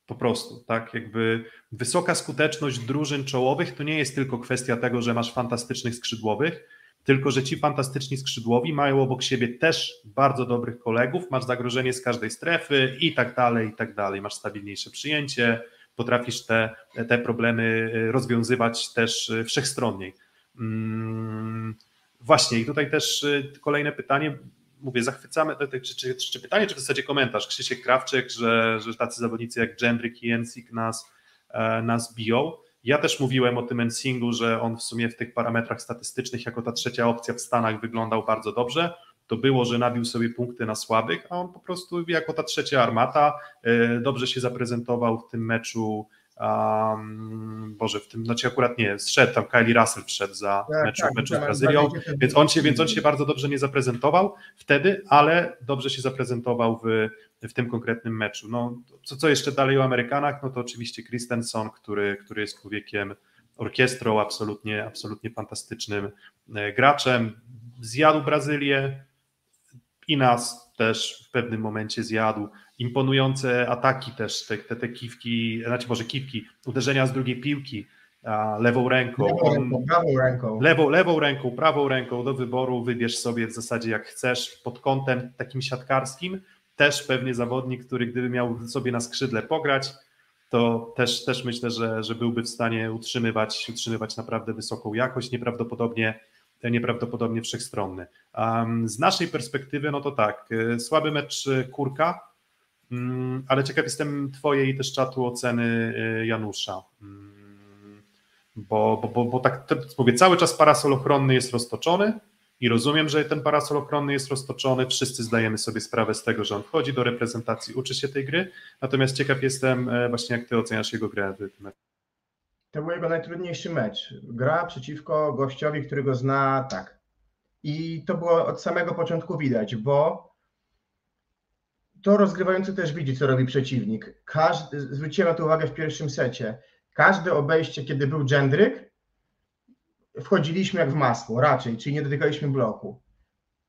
Po prostu, tak? Jakby wysoka skuteczność drużyn czołowych to nie jest tylko kwestia tego, że masz fantastycznych skrzydłowych, tylko że ci fantastyczni skrzydłowi mają obok siebie też bardzo dobrych kolegów, masz zagrożenie z każdej strefy i tak dalej, i tak dalej, masz stabilniejsze przyjęcie, potrafisz te, te problemy y, rozwiązywać też y, wszechstronniej. Hmm, właśnie i tutaj też y, kolejne pytanie, mówię, zachwycamy, czy, czy, czy, pytanie, czy w zasadzie komentarz, Krzysiek Krawczyk, że, że tacy zawodnicy jak Jendryk i Ensik nas, e, nas biją. Ja też mówiłem o tym Ensingu, że on w sumie w tych parametrach statystycznych jako ta trzecia opcja w Stanach wyglądał bardzo dobrze. To było, że nabił sobie punkty na słabych, a on po prostu jako ta trzecia armata e, dobrze się zaprezentował w tym meczu Um, Boże, w tym, znaczy akurat nie, zszedł tam Kylie Russell wszedł za tak, meczu, tak, meczu z Brazylią, więc on, się, więc on się bardzo dobrze nie zaprezentował wtedy, ale dobrze się zaprezentował w, w tym konkretnym meczu. No, co, co jeszcze dalej o Amerykanach, no to oczywiście Christensen, który, który jest człowiekiem orkiestrą, absolutnie, absolutnie fantastycznym e, graczem, zjadł Brazylię i nas też w pewnym momencie zjadł imponujące ataki też, te, te, te kiwki, znaczy może kiwki, uderzenia z drugiej piłki, lewą ręką. Lewą ręką, prawą ręką. Lewą, lewą ręką, prawą ręką do wyboru, wybierz sobie w zasadzie jak chcesz, pod kątem takim siatkarskim, też pewnie zawodnik, który gdyby miał sobie na skrzydle pograć, to też, też myślę, że, że byłby w stanie utrzymywać, utrzymywać naprawdę wysoką jakość, nieprawdopodobnie, nieprawdopodobnie wszechstronny. Um, z naszej perspektywy, no to tak, y, słaby mecz Kurka, Mm, ale ciekaw jestem Twojej też czatu oceny y, Janusza. Mm, bo, bo, bo, bo tak mówię, cały czas parasol ochronny jest roztoczony i rozumiem, że ten parasol ochronny jest roztoczony. Wszyscy zdajemy sobie sprawę z tego, że on wchodzi do reprezentacji, uczy się tej gry. Natomiast ciekaw jestem e, właśnie, jak Ty oceniasz jego grę. To był jego najtrudniejszy mecz. Gra przeciwko gościowi, którego zna tak. I to było od samego początku widać, bo to rozgrywający też widzi, co robi przeciwnik. Każdy, zwróciłem na to uwagę w pierwszym secie. Każde obejście, kiedy był Gendryk, wchodziliśmy jak w masło, raczej, czyli nie dotykaliśmy bloku.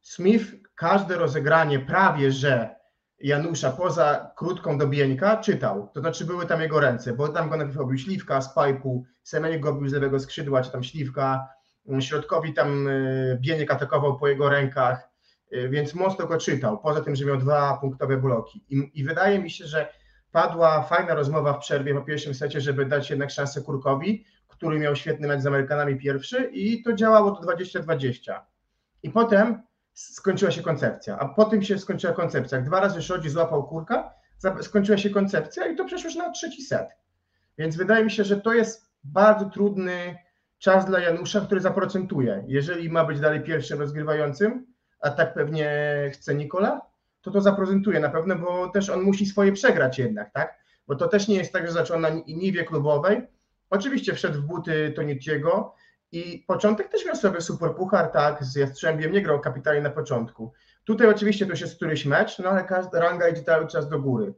Smith, każde rozegranie prawie, że Janusza poza krótką do Bieńka czytał, to znaczy były tam jego ręce, bo tam go najpierw robił Śliwka z pipu, Semenik go robił z lewego skrzydła, czy tam Śliwka, środkowi tam e, Bieniek atakował po jego rękach, więc mocno go czytał, poza tym, że miał dwa punktowe bloki. I, I, wydaje mi się, że padła fajna rozmowa w przerwie po pierwszym secie, żeby dać jednak szansę Kurkowi, który miał świetny mecz z Amerykanami pierwszy i to działało to 20-20. I potem skończyła się koncepcja, a po tym się skończyła koncepcja. Dwa razy Szodzi złapał Kurka, skończyła się koncepcja i to przeszło już na trzeci set. Więc wydaje mi się, że to jest bardzo trudny czas dla Janusza, który zaprocentuje. Jeżeli ma być dalej pierwszym rozgrywającym, a tak pewnie chce Nikola, to to zaprezentuje na pewno, bo też on musi swoje przegrać jednak, tak? Bo to też nie jest tak, że zaczął na niwie klubowej. Oczywiście wszedł w buty Toniciego i początek też miał sobie super puchar, tak, z Jastrzębiem, nie grał kapitalnie na początku. Tutaj oczywiście to jest któryś mecz, no ale każda ranga idzie cały czas do góry.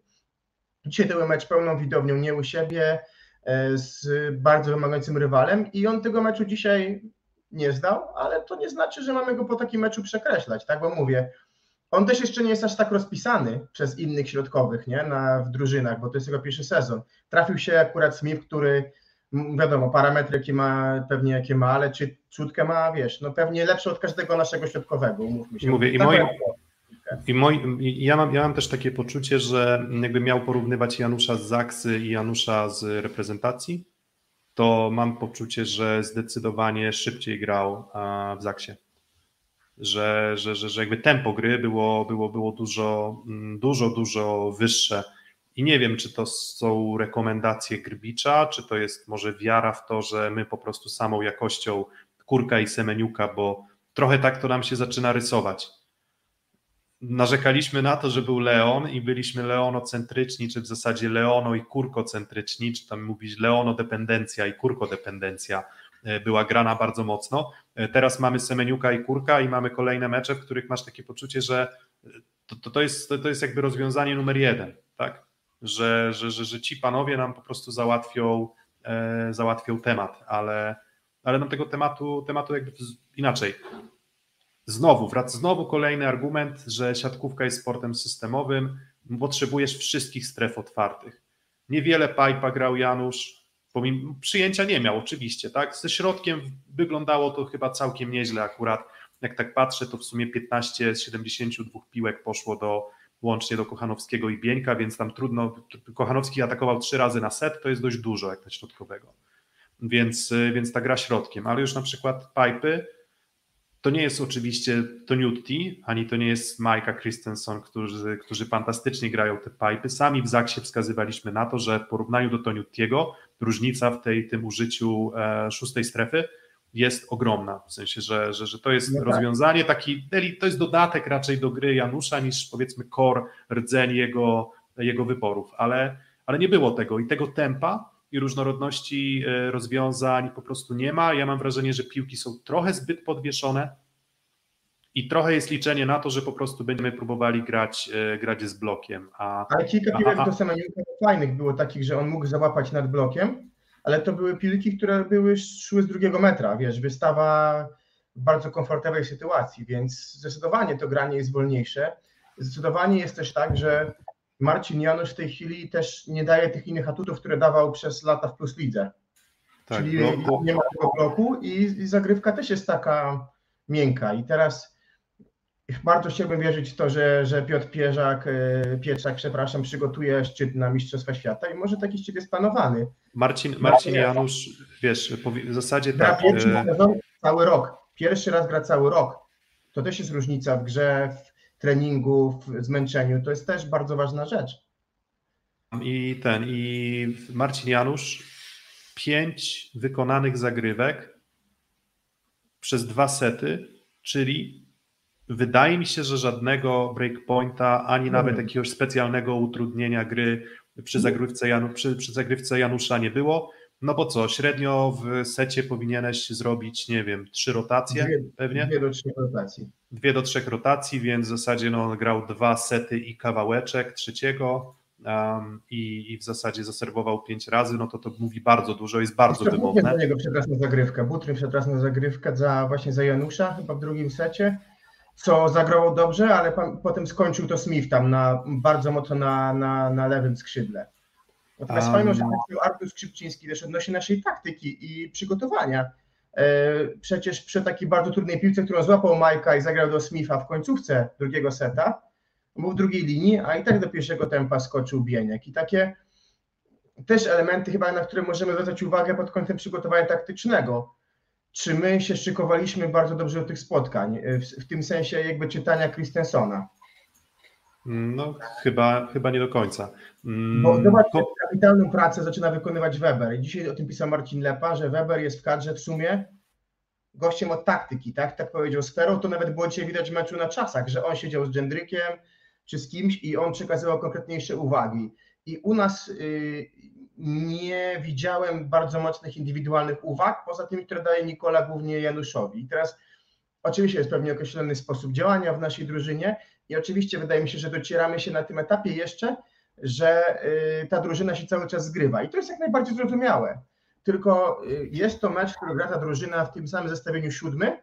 Dzisiaj to był mecz pełną widownią, nie u siebie, e, z bardzo wymagającym rywalem i on tego meczu dzisiaj nie zdał, ale to nie znaczy, że mamy go po takim meczu przekreślać, tak, bo mówię, on też jeszcze nie jest aż tak rozpisany przez innych środkowych, nie, na, w drużynach, bo to jest jego pierwszy sezon. Trafił się akurat Smith, który wiadomo, parametry jakie ma, pewnie jakie ma, ale czy czutkę ma, wiesz, no pewnie lepszy od każdego naszego środkowego, umówmy się. Mówię, i, moi, i moi, ja, mam, ja mam też takie poczucie, że jakby miał porównywać Janusza z Zaksy i Janusza z reprezentacji, to mam poczucie, że zdecydowanie szybciej grał w Zaksie. Że, że, że, że jakby tempo gry było, było, było dużo, mm, dużo, dużo wyższe. I nie wiem, czy to są rekomendacje Grbicza, czy to jest może wiara w to, że my po prostu samą jakością Kurka i Semeniuka, bo trochę tak to nam się zaczyna rysować narzekaliśmy na to, że był Leon i byliśmy leonocentryczni, czy w zasadzie leono i kurkocentryczni, czy tam mówić leonodependencja i kurkodependencja e, była grana bardzo mocno. E, teraz mamy Semeniuka i Kurka i mamy kolejne mecze, w których masz takie poczucie, że to, to, to, jest, to jest jakby rozwiązanie numer jeden, tak? Że, że, że, że ci panowie nam po prostu załatwią, e, załatwią temat, ale, ale nam tego tematu, tematu jakby inaczej. Znowu, wraca znowu kolejny argument, że siatkówka jest sportem systemowym, potrzebujesz wszystkich stref otwartych. Niewiele pipa grał Janusz, pomimo przyjęcia nie miał oczywiście, tak? Ze środkiem wyglądało to chyba całkiem nieźle akurat. Jak tak patrzę, to w sumie 15 z 72 piłek poszło do łącznie do Kochanowskiego i Bieńka, więc tam trudno. Kochanowski atakował trzy razy na set, to jest dość dużo jak na środkowego. Więc, więc ta gra środkiem, ale już na przykład Pipy to nie jest oczywiście Toniutti, ani to nie jest Majka Christensen, którzy, którzy fantastycznie grają te pipy. Sami w Zaksie wskazywaliśmy na to, że w porównaniu do Toniuttiego różnica w tej, tym użyciu e, szóstej strefy jest ogromna. W sensie, że, że, że to jest no tak. rozwiązanie taki, to jest dodatek raczej do gry Janusza niż powiedzmy core, rdzeń jego, jego wyborów, ale, ale nie było tego i tego tempa i różnorodności e, rozwiązań po prostu nie ma. Ja mam wrażenie, że piłki są trochę zbyt podwieszone i trochę jest liczenie na to, że po prostu będziemy próbowali grać, e, grać z blokiem. A, ale kilka piłek do Semeniuka fajnych było takich, że on mógł załapać nad blokiem, ale to były piłki, które były szły z drugiego metra, wiesz, wystawa w bardzo komfortowej sytuacji, więc zdecydowanie to granie jest wolniejsze. Zdecydowanie jest też tak, że Marcin Janusz w tej chwili też nie daje tych innych atutów, które dawał przez lata w Plus Lidze. Tak, Czyli bloku. nie ma tego bloku i, i zagrywka też jest taka miękka. I teraz bardzo chciałbym wierzyć w to, że, że Piotr Pierzak, e, Pietrzak, przepraszam, przygotuje szczyt na Mistrzostwa Świata i może taki szczyt jest planowany. Marcin, Marcin Janusz, wiesz, w zasadzie gra tak. Pierwszy e... cały rok. Pierwszy raz gra cały rok. To też jest różnica w grze, treningu, w zmęczeniu. To jest też bardzo ważna rzecz. I ten, i Marcin Janusz, pięć wykonanych zagrywek przez dwa sety, czyli wydaje mi się, że żadnego breakpointa, ani nawet hmm. jakiegoś specjalnego utrudnienia gry przy zagrywce, Janu, przy, przy zagrywce Janusza nie było. No bo co, średnio w secie powinieneś zrobić, nie wiem, trzy rotacje dwie, pewnie? Dwie do trzech rotacji. Dwie do trzech rotacji, więc w zasadzie no, on grał dwa sety i kawałeczek trzeciego um, i, i w zasadzie zaserwował pięć razy, no to to mówi bardzo dużo, jest bardzo Jeszcze wymowne. do niego przepraszam zagrywkę. Butryn przepraszam zagrywkę za, właśnie za Janusza chyba w drugim secie, co zagrało dobrze, ale pan, potem skończył to Smith tam na, bardzo mocno na, na, na lewym skrzydle. Natomiast um, fajną rzeczą Artur Skrzypczyński też odnosi naszej taktyki i przygotowania. E, przecież przy takiej bardzo trudnej piłce, którą złapał Majka i zagrał do Smitha w końcówce drugiego seta, był w drugiej linii, a i tak do pierwszego tempa skoczył Bieniek. I takie też elementy chyba, na które możemy zwracać uwagę pod kątem przygotowania taktycznego. Czy my się szykowaliśmy bardzo dobrze do tych spotkań, w, w tym sensie jakby czytania Christensona? No, chyba, chyba nie do końca. Mm, Bo zobaczcie, po... kapitalną pracę zaczyna wykonywać Weber. I dzisiaj o tym pisał Marcin Lepa, że Weber jest w kadrze w sumie gościem od taktyki, tak? Tak powiedział Sferą, to nawet było dzisiaj widać w meczu na czasach, że on siedział z Dżendrykiem czy z kimś i on przekazywał konkretniejsze uwagi. I u nas y, nie widziałem bardzo mocnych indywidualnych uwag, poza tymi, które daje Nikola głównie Januszowi. I teraz oczywiście jest pewnie określony sposób działania w naszej drużynie, i oczywiście wydaje mi się, że docieramy się na tym etapie jeszcze, że y, ta drużyna się cały czas zgrywa. I to jest jak najbardziej zrozumiałe. Tylko y, jest to mecz, który gra ta drużyna w tym samym zestawieniu siódmy,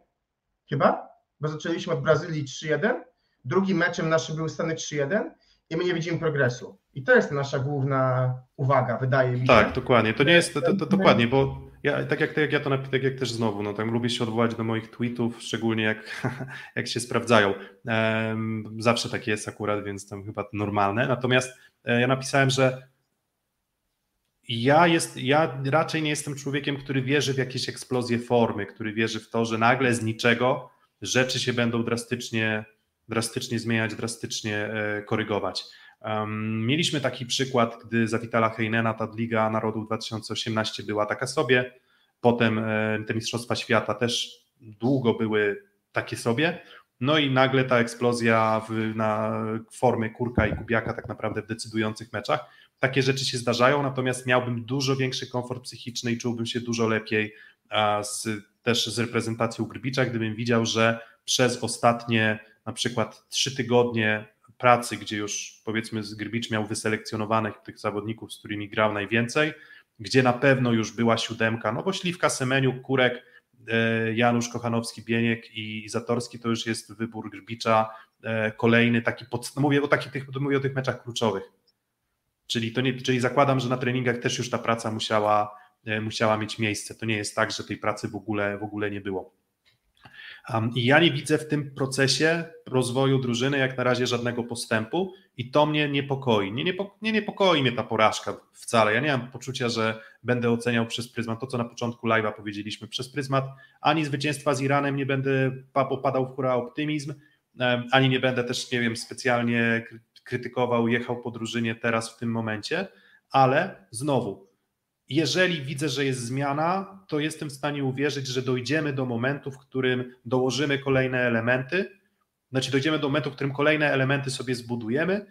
chyba, bo zaczęliśmy od Brazylii 3-1. Drugim meczem naszym był Stany 3-1 i my nie widzimy progresu. I to jest nasza główna uwaga, wydaje mi się. Tak, dokładnie. To nie jest, to, to, to dokładnie, bo ja, tak, jak, tak jak ja to tak jak też znowu, no tam lubię się odwołać do moich tweetów, szczególnie jak, <laughs> jak się sprawdzają. Um, zawsze tak jest akurat, więc tam chyba normalne. Natomiast e, ja napisałem, że ja, jest, ja raczej nie jestem człowiekiem, który wierzy w jakieś eksplozje formy, który wierzy w to, że nagle z niczego rzeczy się będą drastycznie, drastycznie zmieniać, drastycznie e, korygować. Um, mieliśmy taki przykład, gdy za Vitala Heinena ta Liga Narodów 2018 była taka sobie, potem e, te Mistrzostwa Świata też długo były takie sobie, no i nagle ta eksplozja w, na formie Kurka i Kubiaka tak naprawdę w decydujących meczach. Takie rzeczy się zdarzają, natomiast miałbym dużo większy komfort psychiczny i czułbym się dużo lepiej z, też z reprezentacją Grbicza, gdybym widział, że przez ostatnie na przykład trzy tygodnie pracy, gdzie już powiedzmy Grbicz miał wyselekcjonowanych tych zawodników, z którymi grał najwięcej, gdzie na pewno już była siódemka, no bo Śliwka, Semeniuk, Kurek, e, Janusz Kochanowski, Bieniek i Zatorski to już jest wybór Grbicza, e, kolejny taki, pod, no mówię, o takich, mówię o tych meczach kluczowych, czyli, to nie, czyli zakładam, że na treningach też już ta praca musiała, musiała mieć miejsce. To nie jest tak, że tej pracy w ogóle, w ogóle nie było. I ja nie widzę w tym procesie rozwoju drużyny jak na razie żadnego postępu i to mnie niepokoi. Nie, niepo, nie niepokoi mnie ta porażka wcale. Ja nie mam poczucia, że będę oceniał przez pryzmat to, co na początku live'a powiedzieliśmy. Przez pryzmat ani zwycięstwa z Iranem nie będę popadał w hura optymizm, ani nie będę też, nie wiem, specjalnie krytykował, jechał po drużynie teraz w tym momencie, ale znowu, jeżeli widzę, że jest zmiana, to jestem w stanie uwierzyć, że dojdziemy do momentu, w którym dołożymy kolejne elementy, znaczy dojdziemy do momentu, w którym kolejne elementy sobie zbudujemy.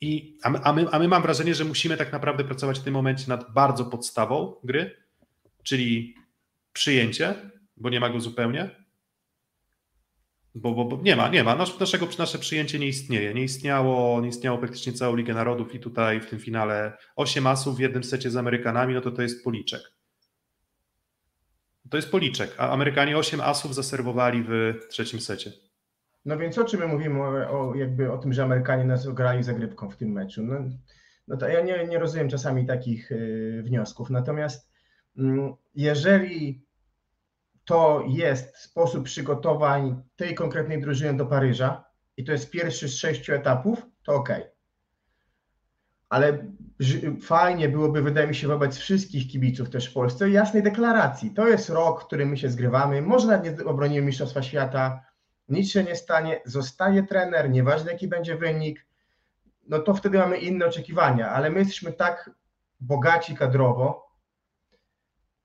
I, a, my, a, my, a my mam wrażenie, że musimy tak naprawdę pracować w tym momencie nad bardzo podstawą gry, czyli przyjęcie, bo nie ma go zupełnie, bo, bo, bo, nie ma, nie ma. Nasz, naszego, nasze przyjęcie nie istnieje. Nie istniało, nie istniało praktycznie całą Ligę Narodów i tutaj w tym finale 8 asów w jednym secie z Amerykanami, no to to jest policzek. To jest policzek, a Amerykanie 8 asów zaserwowali w trzecim secie. No więc o czym my mówimy o, jakby o tym, że Amerykanie nas ograli zagrywką w tym meczu? No, no to ja nie, nie rozumiem czasami takich y, wniosków. Natomiast y, jeżeli to jest sposób przygotowań tej konkretnej drużyny do Paryża i to jest pierwszy z sześciu etapów, to ok. Ale fajnie byłoby, wydaje mi się, wobec wszystkich kibiców też w Polsce, jasnej deklaracji. To jest rok, w którym my się zgrywamy. Może nawet nie obronimy Mistrzostwa Świata, nic się nie stanie, zostaje trener, nieważne jaki będzie wynik, no to wtedy mamy inne oczekiwania, ale my jesteśmy tak bogaci kadrowo,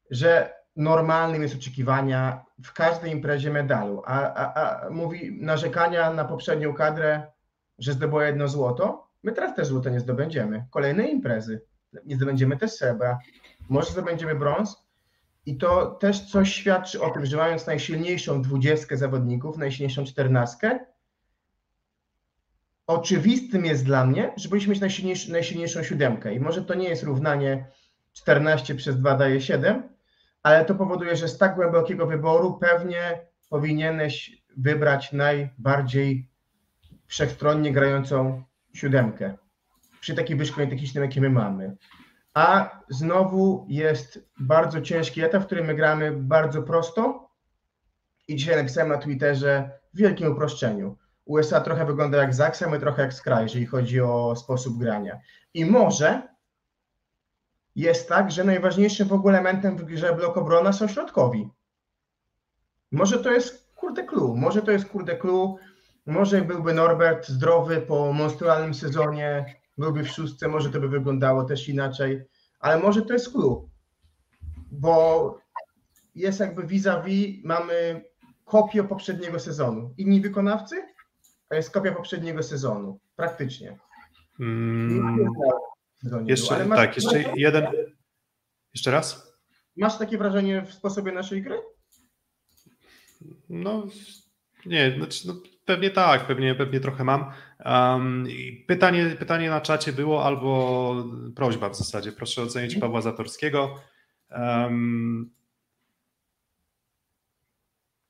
że normalnym jest oczekiwania w każdej imprezie medalu, a, a, a mówi narzekania na poprzednią kadrę, że zdobyła jedno złoto, my teraz też złoto nie zdobędziemy. Kolejne imprezy, nie zdobędziemy też srebra, może zdobędziemy brąz. I to też coś świadczy o tym, że mając najsilniejszą dwudziestkę zawodników, najsilniejszą czternastkę, oczywistym jest dla mnie, że powinniśmy mieć najsilniejszą, najsilniejszą siódemkę. I może to nie jest równanie 14 przez 2 daje 7, ale to powoduje, że z tak głębokiego wyboru pewnie powinieneś wybrać najbardziej wszechstronnie grającą siódemkę przy takim wyszkoleniu technicznym, jakie my mamy. A znowu jest bardzo ciężki etap, w którym my gramy bardzo prosto i dzisiaj napisałem na Twitterze w wielkim uproszczeniu. USA trochę wygląda jak Zaksa, my trochę jak Sky, jeżeli chodzi o sposób grania. I może jest tak, że najważniejszym w ogóle elementem w grze blok obrona są środkowi. Może to jest kurde clue, może to jest kurde clue, może byłby Norbert zdrowy po monstrualnym sezonie, byłby w szóstce, może to by wyglądało też inaczej, ale może to jest clue, bo jest jakby vis-a-vis, mamy kopię poprzedniego sezonu. Inni wykonawcy, a jest kopia poprzedniego sezonu, praktycznie. Hmm jeszcze, Ale tak, jeszcze jeden. Jeszcze raz? Masz takie wrażenie w sposobie naszej gry? No, nie, znaczy, no, pewnie tak, pewnie, pewnie trochę mam. Um, pytanie, pytanie na czacie było albo prośba w zasadzie. Proszę ocenić Pawła Zatorskiego. Um,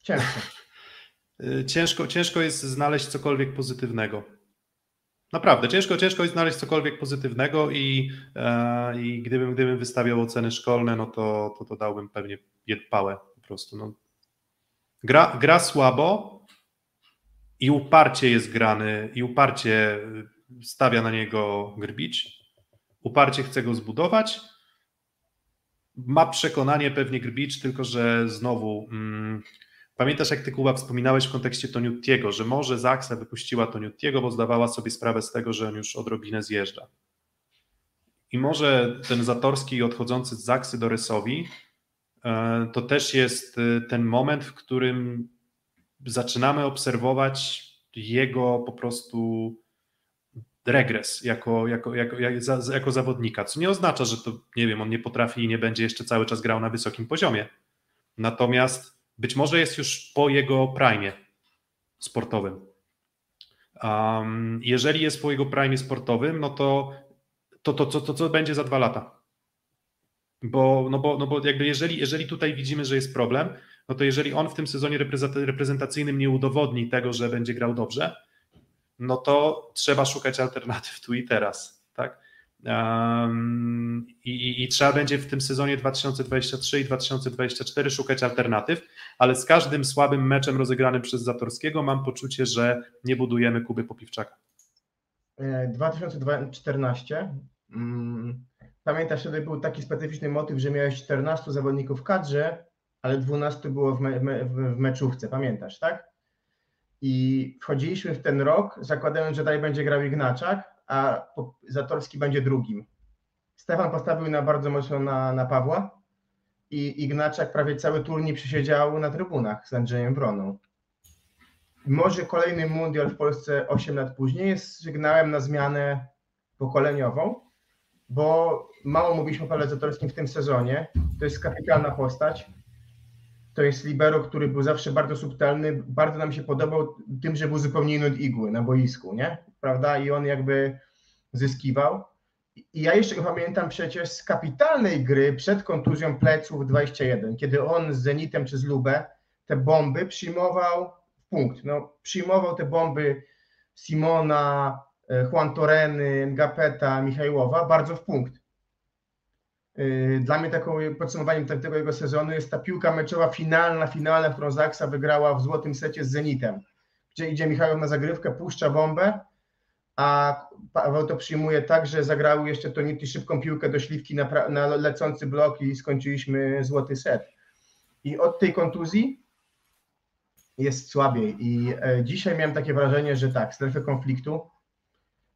ciężko. <laughs> ciężko. Ciężko jest znaleźć cokolwiek pozytywnego. Naprawdę, ciężko, ciężko jest znaleźć cokolwiek pozytywnego i, e, i gdybym, gdybym wystawiał oceny szkolne, no to, to, to dałbym pewnie pałę po prostu. No. Gra, gra słabo i uparcie jest grany i uparcie stawia na niego Grbicz, uparcie chce go zbudować, ma przekonanie pewnie Grbicz, tylko że znowu... Mm, Pamiętasz, jak ty Kuba wspominałeś w kontekście Toniutiego, że może Zaksa wypuściła Toniutiego, bo zdawała sobie sprawę z tego, że on już odrobinę zjeżdża. I może ten Zatorski odchodzący z Zaksy do Rysowi e, to też jest e, ten moment, w którym zaczynamy obserwować jego po prostu regres jako, jako, jako, jako zawodnika, co nie oznacza, że to, nie wiem, on nie potrafi i nie będzie jeszcze cały czas grał na wysokim poziomie. Natomiast być może jest już po jego prime sportowym. Um, jeżeli jest po jego prime sportowym, no to to, to, to, to co będzie za dwa lata? Bo, no bo, no bo jakby jeżeli, jeżeli tutaj widzimy, że jest problem, no to jeżeli on w tym sezonie reprezentacyjnym nie udowodni tego, że będzie grał dobrze, no to trzeba szukać alternatyw tu i teraz. Tak? Um, i, I, trzeba będzie w tym sezonie 2023 i 2024 szukać alternatyw, ale z każdym słabym meczem rozegranym przez Zatorskiego mam poczucie, że nie budujemy Kuby Popiwczaka. 2014. E, mm, pamiętasz, wtedy był taki specyficzny motyw, że miałeś 14 zawodników w kadrze, ale 12 było w, me, w meczówce, pamiętasz, tak? I wchodziliśmy w ten rok, zakładając, że dalej będzie grał Ignaczak, a Zatorski będzie drugim. Stefan postawił na bardzo mocno na, na Pawła i Ignaczak prawie cały turniej przysiedział na trybunach z Andrzejem Broną. Może kolejny mundial w Polsce 8 lat później jest sygnałem na zmianę pokoleniową, bo mało mówiliśmy o Pawle Zatorskim w tym sezonie. To jest kapitalna postać. To jest libero, który był zawsze bardzo subtelny. Bardzo nam się podobał tym, że był zupełnie inny od igły na boisku, nie? Prawda? I on jakby zyskiwał. I ja jeszcze go pamiętam przecież z kapitalnej gry przed kontuzją pleców 21, kiedy on z Zenitem czy z Lubę te bomby przyjmował w punkt. No, przyjmował te bomby Simona, e, Juan Toreny, Ngapeta, Michajłowa bardzo w punkt. E, dla mnie taką podsumowaniem tego jego sezonu jest ta piłka meczowa finalna, finalna, którą Zaksa wygrała w złotym secie z Zenitem, gdzie idzie Michał na zagrywkę, puszcza bombę, a Paweł to przyjmuje tak, że zagrały jeszcze to Tonity szybką piłkę do śliwki na, na lecący blok i skończyliśmy złoty set. I od tej kontuzji jest słabiej. I e, dzisiaj miałem takie wrażenie, że tak, strefę konfliktu.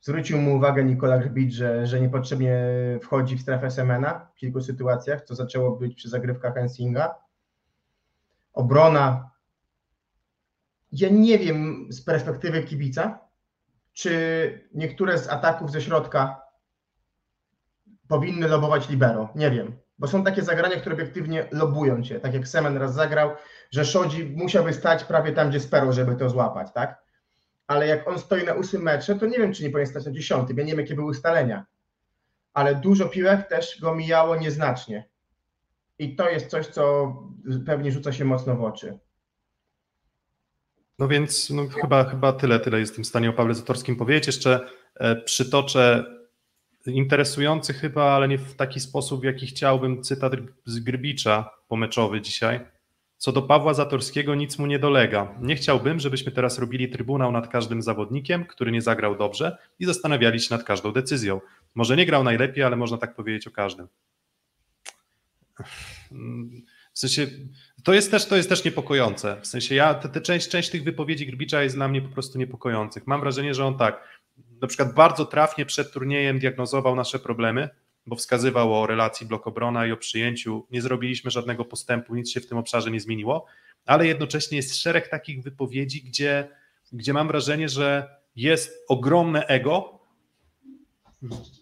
Zwrócił mu uwagę Nikola Grbic, że, że niepotrzebnie wchodzi w strefę Semena w kilku sytuacjach, co zaczęło być przy zagrywkach Hensinga. Obrona. Ja nie wiem z perspektywy kibica, czy niektóre z ataków ze środka powinny lobować libero. Nie wiem, bo są takie zagrania, które obiektywnie lobują cię, tak jak Semen raz zagrał, że Szodzi musiałby stać prawie tam, gdzie Spero, żeby to złapać, tak? Ale jak on stoi na ósmym metrze, to nie wiem, czy nie powinien stać na dziesiątym. Ja nie wiem, jakie były ustalenia. Ale dużo piłek też go mijało nieznacznie. I to jest coś, co pewnie rzuca się mocno w oczy. No więc no, chyba, chyba tyle, tyle jestem w stanie o Pawle Zatorskim powiedzieć. Jeszcze e, przytoczę interesujący chyba, ale nie w taki sposób, w jaki chciałbym, cytat z Grbicza pomeczowy dzisiaj. Co do Pawła Zatorskiego nic mu nie dolega. Nie chciałbym, żebyśmy teraz robili trybunał nad każdym zawodnikiem, który nie zagrał dobrze i zastanawiali się nad każdą decyzją. Może nie grał najlepiej, ale można tak powiedzieć o każdym. W sensie, to jest też, to jest też niepokojące. W sensie, ja, te, te część, część tych wypowiedzi Grbicza jest dla mnie po prostu niepokojących. Mam wrażenie, że on tak, na przykład bardzo trafnie przed turniejem diagnozował nasze problemy, bo wskazywał o relacji blok-obrona i o przyjęciu. Nie zrobiliśmy żadnego postępu, nic się w tym obszarze nie zmieniło, ale jednocześnie jest szereg takich wypowiedzi, gdzie, gdzie mam wrażenie, że jest ogromne ego,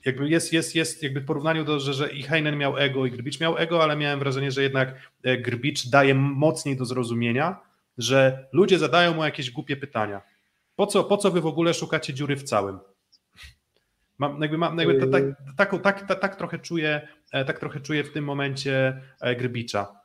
jakby jest, jest, jest jakby w porównaniu do, że, że i Heinen miał ego i Grbicz miał ego, ale miałem wrażenie, że jednak e, Grbicz daje mocniej do zrozumienia, że ludzie zadają mu jakieś głupie pytania. Po co, po co wy w ogóle szukacie dziury w całym? Mam, jakby, mam, jakby tak, tak, tak, tak, tak, trochę czuję, e, tak trochę czuję w tym momencie e, Grbicza.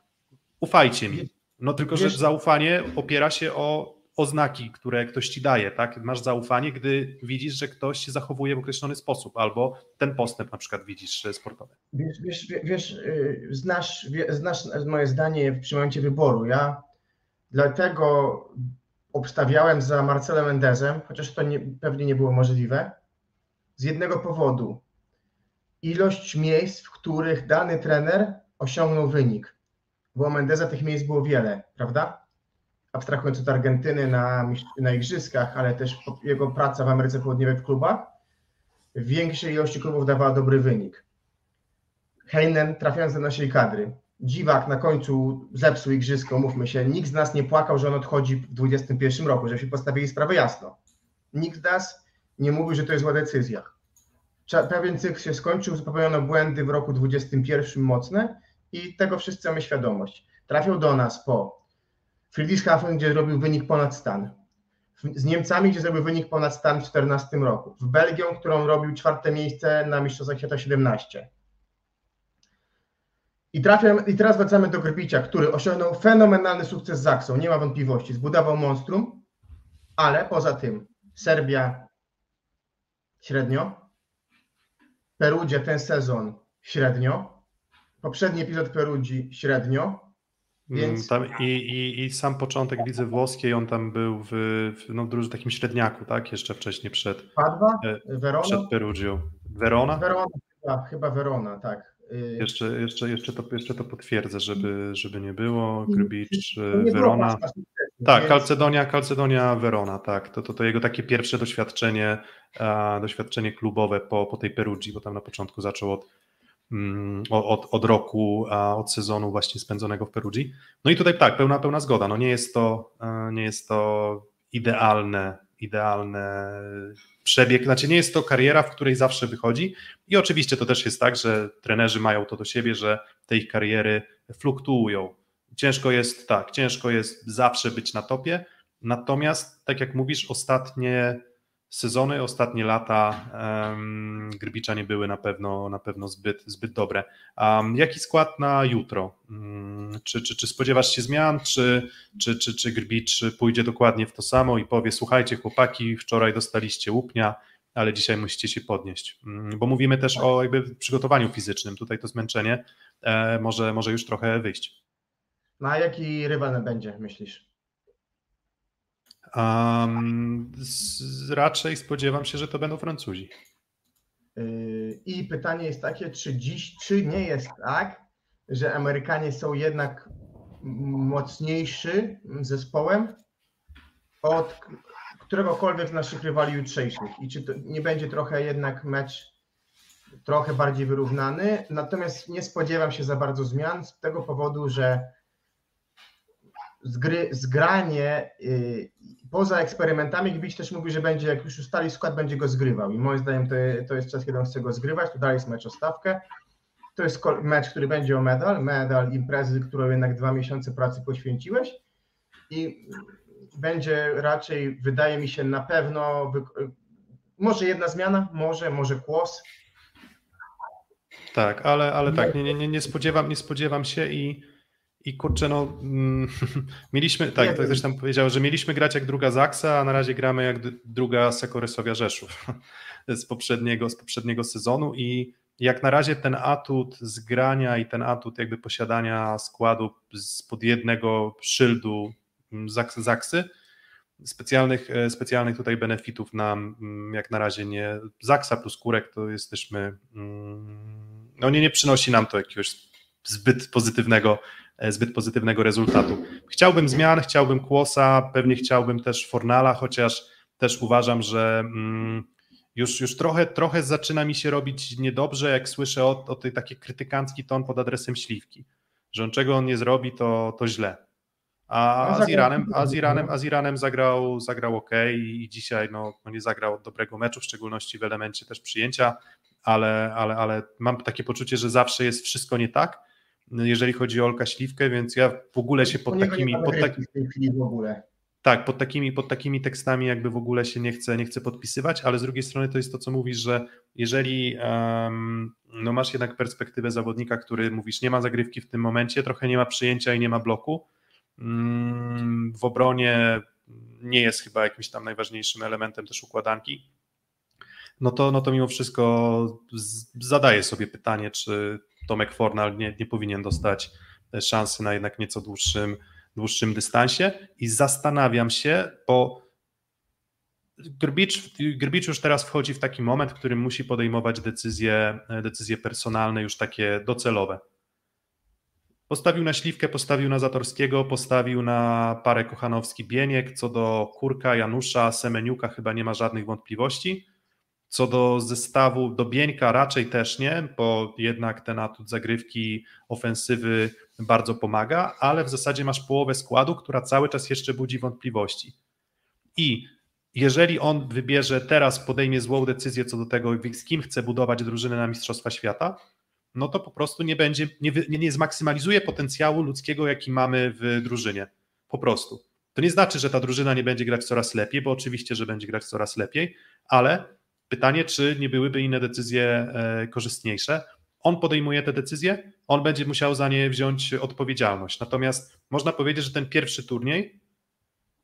Ufajcie mi. No tylko, że zaufanie opiera się o oznaki, które ktoś ci daje, tak? Masz zaufanie, gdy widzisz, że ktoś się zachowuje w określony sposób, albo ten postęp na przykład widzisz sportowy. Wiesz, wiesz, wiesz y, znasz, znasz moje zdanie przy momencie wyboru. Ja dlatego obstawiałem za Marcelem Mendezem, chociaż to nie, pewnie nie było możliwe, z jednego powodu. Ilość miejsc, w których dany trener osiągnął wynik. Bo Mendeza tych miejsc było wiele, prawda? abstrahując od Argentyny na, na igrzyskach, ale też jego praca w Ameryce Południowej w klubach, w większej ilości klubów dawała dobry wynik. Heinen trafiając do naszej kadry. Dziwak na końcu zepsuł igrzysko, mówmy się. Nikt z nas nie płakał, że on odchodzi w 2021 roku, żebyśmy postawili sprawę jasno. Nikt z nas nie mówił, że to jest zła decyzja. Pewien cykl się skończył, popełniono błędy w roku 2021 mocne i tego wszyscy mamy świadomość. Trafił do nas po Friedrichshafen, gdzie zrobił wynik ponad stan. Z Niemcami, gdzie zrobił wynik ponad stan w 2014 roku. W Belgią, którą robił czwarte miejsce na Mistrzostwach Świata 17. I, trafiam, I teraz wracamy do Grbicia, który osiągnął fenomenalny sukces z Zaksą, nie ma wątpliwości. Zbudował monstrum, ale poza tym Serbia średnio, Perugia ten sezon średnio. Poprzedni epizod Perudzi średnio. Mm, więc... Tam i, i, I sam początek widzę włoskiej, on tam był w, w no, w takim średniaku, tak? Jeszcze wcześniej przed, Padwa? E, Verona? przed Perugią. Verona? Verona, chyba, chyba Verona, tak. Y, jeszcze, jeszcze, jeszcze, to, jeszcze to potwierdzę, żeby, żeby nie było. Grybicz, Verona. Tak, Calcedonia, Calcedonia, Verona, tak. To, to, to jego takie pierwsze doświadczenie, doświadczenie klubowe po, po tej Perugii, bo tam na początku zaczął od, mm, od, od roku, od sezonu właśnie spędzonego w Perugii. No i tutaj tak, pełna, pełna zgoda. No nie jest to, nie jest to idealne, idealne przebieg, znaczy nie jest to kariera, w której zawsze wychodzi i oczywiście to też jest tak, że trenerzy mają to do siebie, że te ich kariery fluktuują. Ciężko jest, tak, ciężko jest zawsze być na topie, natomiast tak jak mówisz, ostatnie sezony, ostatnie lata um, Grbicza nie były na pewno, na pewno zbyt, zbyt dobre. Um, jaki skład na jutro? Um, czy, czy, czy spodziewasz się zmian, czy, czy, czy, czy Grbicz pójdzie dokładnie w to samo i powie, słuchajcie chłopaki, wczoraj dostaliście łupnia, ale dzisiaj musicie się podnieść, mm, bo mówimy też o jakby przygotowaniu fizycznym, tutaj to zmęczenie e, może, może już trochę wyjść. No a jaki rywal będzie, myślisz? Um, z, raczej spodziewam się, że to będą Francuzi. Yy, I pytanie jest takie, czy dziś, czy nie jest tak, że Amerykanie są jednak mocniejszy zespołem od któregokolwiek z naszych rywali jutrzejszych i czy to nie będzie trochę jednak mecz trochę bardziej wyrównany, natomiast nie spodziewam się za bardzo zmian z tego powodu, że zgry, zgranie yy, poza eksperymentami Gbicz też mówi, że będzie, jak już ustali skład, będzie go zgrywał i moim zdaniem to, to jest czas, kiedy on chce go zgrywać, to dalej jest mecz o stawkę. To jest mecz, który będzie o medal, medal imprezy, którą jednak dwa miesiące pracy poświęciłeś i będzie raczej, wydaje mi się, na pewno, może jedna zmiana, może, może kłos. Tak, ale, ale tak, nie, nie, nie, spodziewam, nie spodziewam się i i kurczę, no, mm, <laughs> mieliśmy, tak, tak zresztą powiedział, że mieliśmy grać jak druga Zaksa, a na razie gramy jak druga Sekorysowia Rzeszów <laughs> z poprzedniego, z poprzedniego sezonu i jak na razie ten atut zgrania i ten atut jakby posiadania składu spod jednego szyldu mm, Zaksy, specjalnych, e, specjalnych tutaj benefitów nam mm, jak na razie nie, Zaksa plus Kurek to jesteśmy, no nie, nie przynosi nam to jakiegoś zbyt pozytywnego zbyt pozytywnego rezultatu. Chciałbym zmian, chciałbym Kłosa, pewnie chciałbym też Fornala, chociaż też uważam, że mm, już, już trochę, trochę zaczyna mi się robić niedobrze, jak słyszę o, o tej taki krytykancki ton pod adresem Śliwki, że on czego on nie zrobi, to, to źle. A, no, z Iranem, a, z Iranem, a z Iranem zagrał, zagrał ok i dzisiaj no, no nie zagrał dobrego meczu, w szczególności w elemencie też przyjęcia, ale, ale, ale mam takie poczucie, że zawsze jest wszystko nie tak jeżeli chodzi o Olka Śliwkę, więc ja w ogóle się pod takimi... Pod tak... w ogóle. Tak, pod takimi, pod takimi tekstami jakby w ogóle się nie chcę, nie chcę podpisywać, ale z drugiej strony to jest to, co mówisz, że jeżeli um, no masz jednak perspektywę zawodnika, który mówisz, nie ma zagrywki w tym momencie, trochę nie ma przyjęcia i nie ma bloku, um, w obronie nie jest chyba jakimś tam najważniejszym elementem też układanki, no to, no to mimo wszystko zadaję sobie pytanie, czy Tomek Fornal nie, nie powinien dostać szansy na jednak nieco dłuższym, dłuższym dystansie i zastanawiam się, bo Grbicz, Grbicz już teraz wchodzi w taki moment, w którym musi podejmować decyzje, decyzje personalne, już takie docelowe. Postawił na Śliwkę, postawił na Zatorskiego, postawił na parę Kochanowski-Bieniek. Co do Kurka, Janusza, Semeniuka chyba nie ma żadnych wątpliwości. Co do zestawu, do Bieńka raczej też nie, bo jednak ten atut zagrywki ofensywy bardzo pomaga, ale w zasadzie masz połowę składu, która cały czas jeszcze budzi wątpliwości. I jeżeli on wybierze teraz, podejmie złą decyzję co do tego, z kim chce budować drużynę na Mistrzostwa Świata, no to po prostu nie będzie, nie, nie, nie zmaksymalizuje potencjału ludzkiego, jaki mamy w drużynie. Po prostu. To nie znaczy, że ta drużyna nie będzie grać coraz lepiej, bo oczywiście, że będzie grać coraz lepiej, ale Pytanie, czy nie byłyby inne decyzje e, korzystniejsze. On podejmuje te decyzje, on będzie musiał za nie wziąć odpowiedzialność. Natomiast można powiedzieć, że ten pierwszy turniej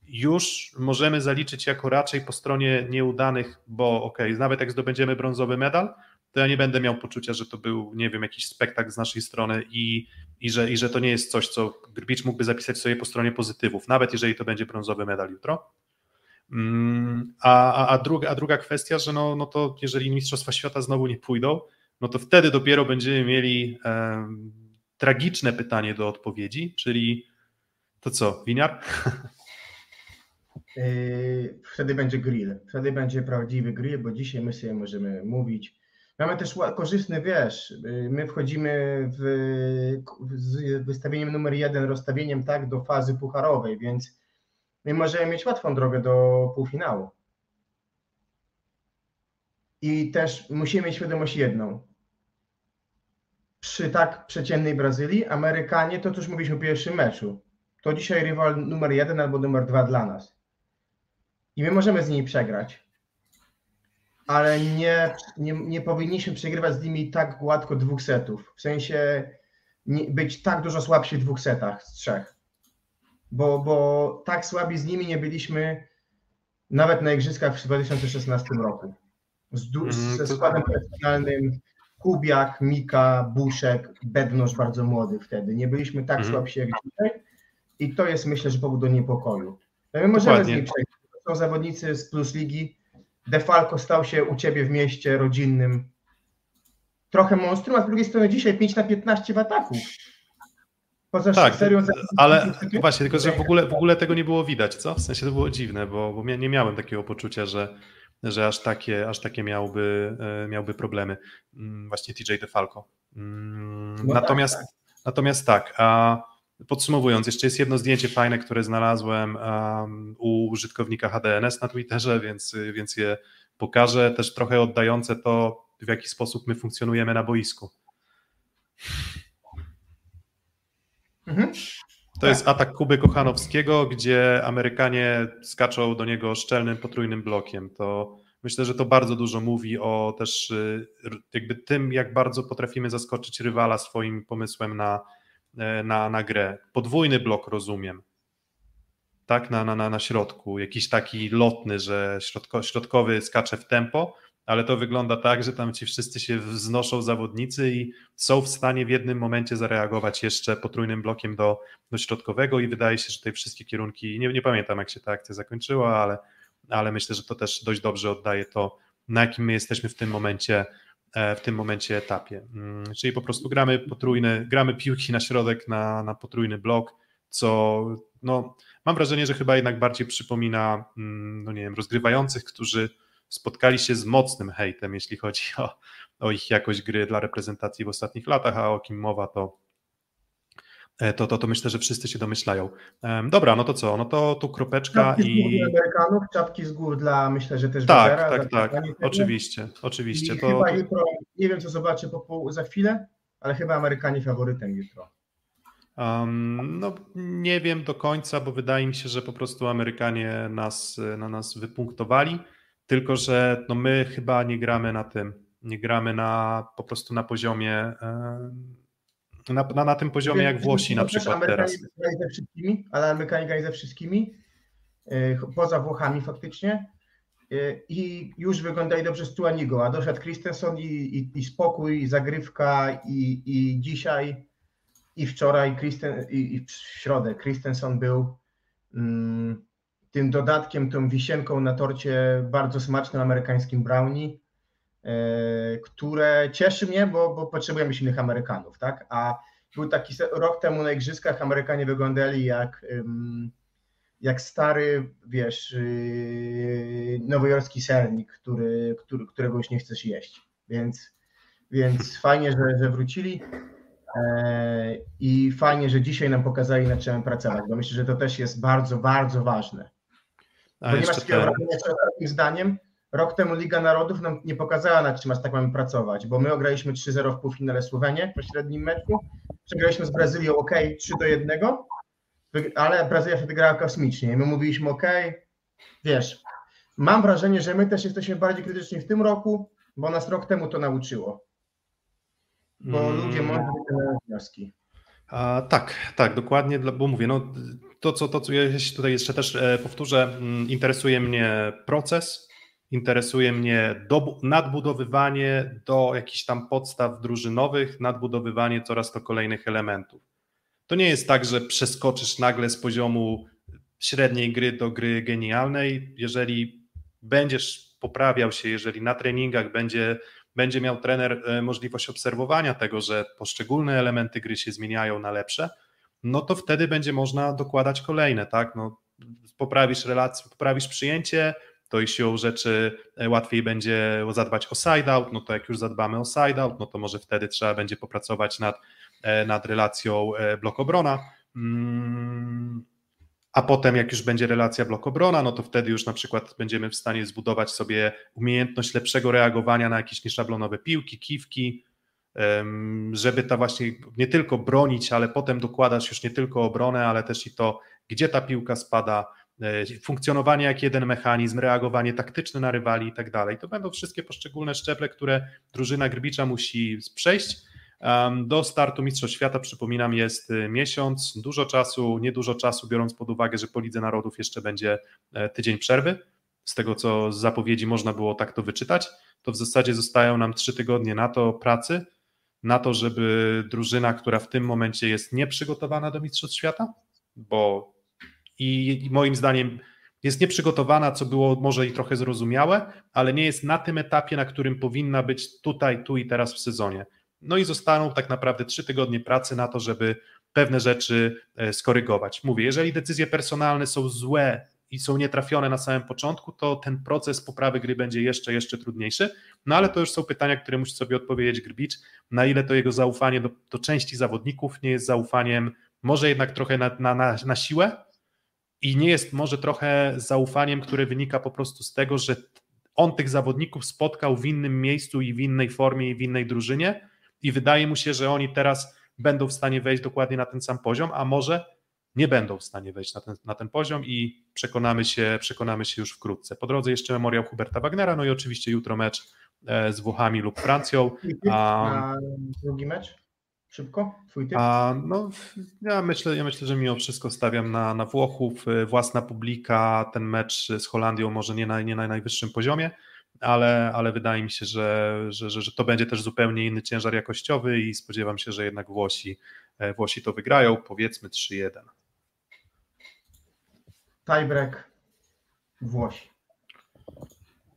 już możemy zaliczyć jako raczej po stronie nieudanych, bo ok, nawet jak zdobędziemy brązowy medal, to ja nie będę miał poczucia, że to był, nie wiem, jakiś spektakl z naszej strony i, i, że, i że to nie jest coś, co Grbicz mógłby zapisać sobie po stronie pozytywów, nawet jeżeli to będzie brązowy medal jutro. Mm, a, a, druga, a druga kwestia, że no, no to jeżeli Mistrzostwa Świata znowu nie pójdą, no to wtedy dopiero będziemy mieli e, tragiczne pytanie do odpowiedzi, czyli to co, winiar? <laughs> Yy, wtedy będzie grill. Wtedy będzie prawdziwy grill, bo dzisiaj my sobie możemy mówić. Mamy też korzystny, wiesz, yy, my wchodzimy w, z wystawieniem numer jeden, rozstawieniem tak do fazy pucharowej, więc my możemy mieć łatwą drogę do półfinału. I też musimy mieć świadomość jedną. Przy tak przeciętnej Brazylii, Amerykanie, to już mówiliśmy w pierwszym meczu, to dzisiaj rywal numer jeden albo numer dwa dla nas. I my możemy z nimi przegrać, ale nie, nie, nie powinniśmy przegrywać z nimi tak gładko dwóch setów. W sensie być tak dużo słabsi w dwóch setach z trzech. Bo, bo tak słabi z nimi nie byliśmy nawet na Igrzyskach w 2016 roku. Z, mm, ze składem profesjonalnym Kubiak, Mika, Buszek, Bednosz bardzo młody wtedy. Nie byliśmy tak mm. słabsi jak dzisiaj i to jest myślę, że powód do niepokoju. No my możemy Dokładnie. z nimi przejść. To są zawodnicy z Plus Ligi. Defalco stał się u Ciebie w mieście rodzinnym trochę monstrum, a z drugiej strony dzisiaj 5 na 15 w ataku. Poza tak, serią ale właśnie, tylko że w ogóle, w ogóle tego nie było widać, co? W sensie to było dziwne, bo, bo nie miałem takiego poczucia, że, że aż takie, aż takie miałby, e, miałby problemy. Mm, właśnie TJ DeFalco. Mm, no natomiast, tak, tak. natomiast tak, a Podsumowując, jeszcze jest jedno zdjęcie fajne, które znalazłem u użytkownika HDNS na Twitterze, więc, więc je pokażę. Też trochę oddające to, w jaki sposób my funkcjonujemy na boisku. Mhm. To tak. jest atak Kuby Kochanowskiego, gdzie Amerykanie skaczą do niego szczelnym, potrójnym blokiem. To myślę, że to bardzo dużo mówi o też y, jakby tym, jak bardzo potrafimy zaskoczyć rywala swoim pomysłem na, E, na, na grę. Podwójny blok rozumiem. Tak, na, na, na środku. Jakiś taki lotny, że środko, środkowy skacze w tempo, ale to wygląda tak, że tam ci wszyscy się wznoszą zawodnicy i są w stanie w jednym momencie zareagować jeszcze potrójnym blokiem do, do środkowego i wydaje się, że te wszystkie kierunki, nie, nie pamiętam jak się ta akcja zakończyła, ale, ale myślę, że to też dość dobrze oddaje to, na jakim my jesteśmy w tym momencie E, w tym momencie etapie. Mm, czyli po prostu gramy potrójny, gramy piłki na środek na, na potrójny blok, co no, mam wrażenie, że chyba jednak bardziej przypomina, mm, no nie wiem, rozgrywających, którzy spotkali się z mocnym hejtem, jeśli chodzi o, o ich jakość gry dla reprezentacji w ostatnich latach, a o kim mowa, to E, to, to, to myślę, że wszyscy się domyślają. Dobra, no to co? No to tu kropeczka czapki i. Z gór dla Amerykanów, czapki z gór dla myślę, że też Tak, Wezera, tak, tak. Oczywiście, oczywiście. to, chyba jutro, nie wiem co zobaczę po, po, za chwilę, ale chyba Amerykanie faworytem jutro. Um, no nie wiem do końca, bo wydaje mi się, że po prostu Amerykanie nas, na nas wypunktowali, tylko że no my chyba nie gramy na tym, nie gramy na po prostu na poziomie na, na, na tym poziomie jak Włosi na przykład teraz. Ze wszystkimi, ale Amerykanie grają ze wszystkimi, e, poza Włochami faktycznie e, i już wyglądali dobrze z Tuanigo, a doszedł Christensen i, i, i spokój, i zagrywka i, i dzisiaj i wczoraj Christen, i, i w środę Christensen był mm, tym dodatkiem, tą wisienką na torcie bardzo smacznym amerykańskim brownie E, które cieszy mnie, bo, bo potrzebujemy silnych Amerykanów, tak? A był taki rok temu na Igrzyskach Amerykanie wyglądali jak, jak stary, wiesz, y, nowojorski sernik, który, który, którego już nie chcesz jeść. Więc, więc fajnie, że, że wrócili e, i fajnie, że dzisiaj nam pokazali, na czym pracować, bo myślę, że to też jest bardzo, bardzo ważne. A bo nie masz takiego że zdaniem, Rok temu Liga Narodów nam nie pokazała, na czym aż tak mamy pracować, bo my ograliśmy 3-0 w półfinale Słowenię w średnim meczu, przegraliśmy z Brazylią ok, 3 do 1, ale Brazylia wtedy grała kosmicznie i my mówiliśmy ok, wiesz, mam wrażenie, że my też jesteśmy bardziej krytyczni w tym roku, bo nas rok temu to nauczyło. Bo hmm. ludzie mogą wyciągnąć wnioski. A, tak, tak, dokładnie, bo mówię, no, to, co, to, co ja tutaj jeszcze też e, powtórzę, mm, interesuje mnie proces, Interesuje mnie do, nadbudowywanie do jakichś tam podstaw drużynowych, nadbudowywanie coraz to kolejnych elementów. To nie jest tak, że przeskoczysz nagle z poziomu średniej gry do gry genialnej. Jeżeli będziesz poprawiał się, jeżeli na treningach będzie, będzie miał trener e, możliwość obserwowania tego, że poszczególne elementy gry się zmieniają na lepsze, no to wtedy będzie można dokładać kolejne, tak? No, poprawisz relację, poprawisz przyjęcie, to i siłą rzeczy e, łatwiej będzie zadbać o side-out, no to jak już zadbamy o side-out, no to może wtedy trzeba będzie popracować nad, e, nad relacją blok-obrona. Mm, a potem jak już będzie relacja blok-obrona, no to wtedy już na przykład będziemy w stanie zbudować sobie umiejętność lepszego reagowania na jakieś nieszablonowe piłki, kiwki, żeby ta właśnie nie tylko bronić, ale potem dokładać już nie tylko obronę, ale też i to, gdzie ta piłka spada, e, funkcjonowanie jak jeden mechanizm, reagowanie taktyczne na rywali i tak dalej. To będą wszystkie poszczególne szczeple, które drużyna Grbicza musi przejść do startu Mistrzostw Świata, przypominam, jest y, miesiąc, dużo czasu, niedużo czasu, biorąc pod uwagę, że po Lidze Narodów jeszcze będzie e, tydzień przerwy. Z tego, co z zapowiedzi można było tak to wyczytać, to w zasadzie zostają nam trzy tygodnie na to pracy, na to, żeby drużyna, która w tym momencie jest nieprzygotowana do Mistrzostw Świata, bo i moim zdaniem jest nieprzygotowana, co było może i trochę zrozumiałe, ale nie jest na tym etapie, na którym powinna być tutaj, tu i teraz w sezonie. No i zostaną tak naprawdę trzy tygodnie pracy na to, żeby pewne rzeczy e, skorygować. Mówię, jeżeli decyzje personalne są złe i są nietrafione na samym początku, to ten proces poprawy gry będzie jeszcze, jeszcze trudniejszy. No ale to już są pytania, które musi sobie odpowiedzieć Grbicz, na ile to jego zaufanie do, do części zawodników nie jest zaufaniem może jednak trochę na, na, na, na siłę i nie jest może trochę zaufaniem, które wynika po prostu z tego, że on tych zawodników spotkał w innym miejscu i w innej formie i w innej drużynie, i wydaje mu się, że oni teraz będą w stanie wejść dokładnie na ten sam poziom, a może nie będą w stanie wejść na ten, na ten poziom i przekonamy się, przekonamy się już wkrótce. Po drodze jeszcze memoriał Huberta Wagnera, no i oczywiście jutro mecz e, z Włochami lub Francją. A drugi mecz? Szybko? Twój typ? A, no, ja, myślę, ja myślę, że mimo wszystko stawiam na, na Włochów. E, własna publika, ten mecz z Holandią może nie na, nie na najwyższym poziomie, ale, ale wydaje mi się, że, że, że, że to będzie też zupełnie inny ciężar jakościowy i spodziewam się, że jednak Włosi, e, Włosi to wygrają, powiedzmy 3-1. Tiebreak Włosi.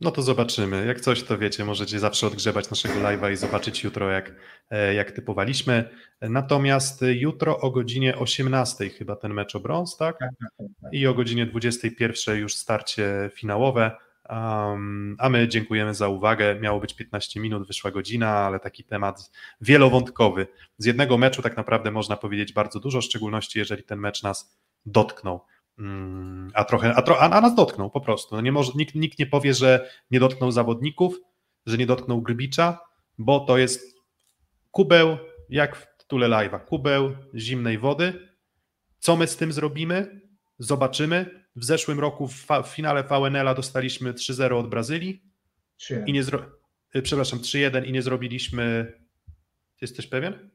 No to zobaczymy. Jak coś, to wiecie, możecie zawsze odgrzebać naszego live'a i zobaczyć jutro, jak, e, jak typowaliśmy. Natomiast jutro o godzinie 18 chyba ten mecz o brąz, tak? Tak, tak, tak? tak. I o godzinie 21 już starcie finałowe. Um, a my dziękujemy za uwagę. Miało być 15 minut, wyszła godzina, ale taki temat wielowątkowy. Z jednego meczu tak naprawdę można powiedzieć bardzo dużo, w szczególności jeżeli ten mecz nas dotknął. Um, a trochę, a, tro, a, a, nas dotknął po prostu. No nie może, nikt, nikt nie powie, że nie dotknął zawodników, że nie dotknął Grbicza, bo to jest kubeł, jak w tytule live'a, kubeł zimnej wody. Co my z tym zrobimy? Zobaczymy w zeszłym roku w, w finale VNL-a dostaliśmy 3-0 od Brazylii. 3 I nie zro... Y, przepraszam, 3-1 i nie zrobiliśmy. Jesteś pewien?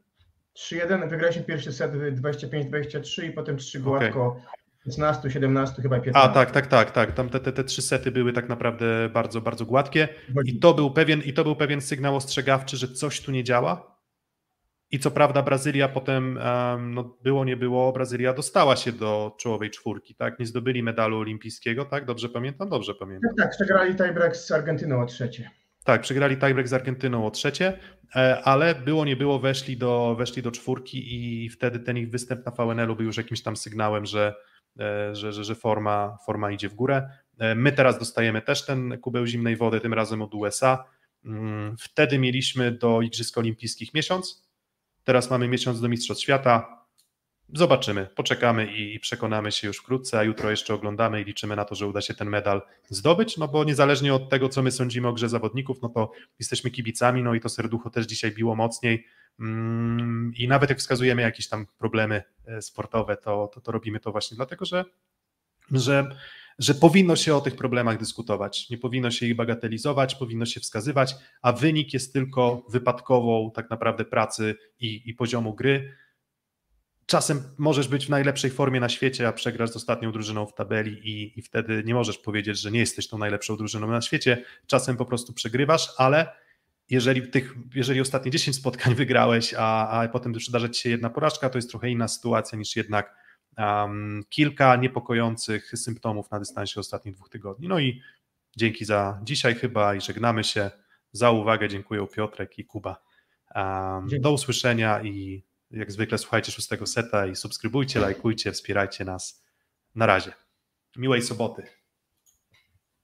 3-1, wygraliśmy pierwszy set 25-23 i potem 3 gładko. Okay. 16, 17, chyba 15. A tak, tak, tak, tak. Tam te, te, te trzy sety były tak naprawdę bardzo, bardzo gładkie. I to był pewien, i to był pewien sygnał ostrzegawczy, że coś tu nie działa. I co prawda Brazylia potem, no było nie było, Brazylia dostała się do czołowej czwórki, tak? Nie zdobyli medalu olimpijskiego, tak? Dobrze pamiętam? Dobrze pamiętam. Tak, tak przegrali tiebreak z Argentyną o trzecie. Tak, przegrali tiebreak z Argentyną o trzecie, e, ale było nie było, weszli do, weszli do czwórki i wtedy ten ich występ na VNL-u był już jakimś tam sygnałem, że, e, że, że, że forma, forma idzie w górę. E, my teraz dostajemy też ten kubeł zimnej wody, tym razem od USA. Mm, wtedy mieliśmy do Igrzysk Olimpijskich miesiąc, Teraz mamy miesiąc do Mistrzostw Świata. Zobaczymy, poczekamy i przekonamy się już wkrótce, a jutro jeszcze oglądamy i liczymy na to, że uda się ten medal zdobyć, no bo niezależnie od tego, co my sądzimy o grze zawodników, no to jesteśmy kibicami, no i to serducho też dzisiaj biło mocniej mm, i nawet jak wskazujemy jakieś tam problemy e, sportowe, to, to, to robimy to właśnie dlatego, że, że że powinno się o tych problemach dyskutować, nie powinno się ich bagatelizować, powinno się wskazywać, a wynik jest tylko wypadkową tak naprawdę pracy i, i poziomu gry. czasem możesz być w najlepszej formie na świecie, a przegrasz z ostatnią drużyną w tabeli i, i wtedy nie możesz powiedzieć, że nie jesteś tą najlepszą drużyną na świecie. Czasem po prostu przegrywasz, ale jeżeli, tych, jeżeli ostatnie 10 spotkań wygrałeś, a, a potem przydarza ci się jedna porażka, to jest trochę inna sytuacja niż jednak um, kilka niepokojących symptomów na dystansie ostatnich dwóch tygodni. No i dzięki za dzisiaj chyba i żegnamy się. Za uwagę dziękuję Piotrek i Kuba. Um, do usłyszenia i jak zwykle słuchajcie szóstego seta i subskrybujcie, lajkujcie, wspierajcie nas. Na razie. Miłej soboty.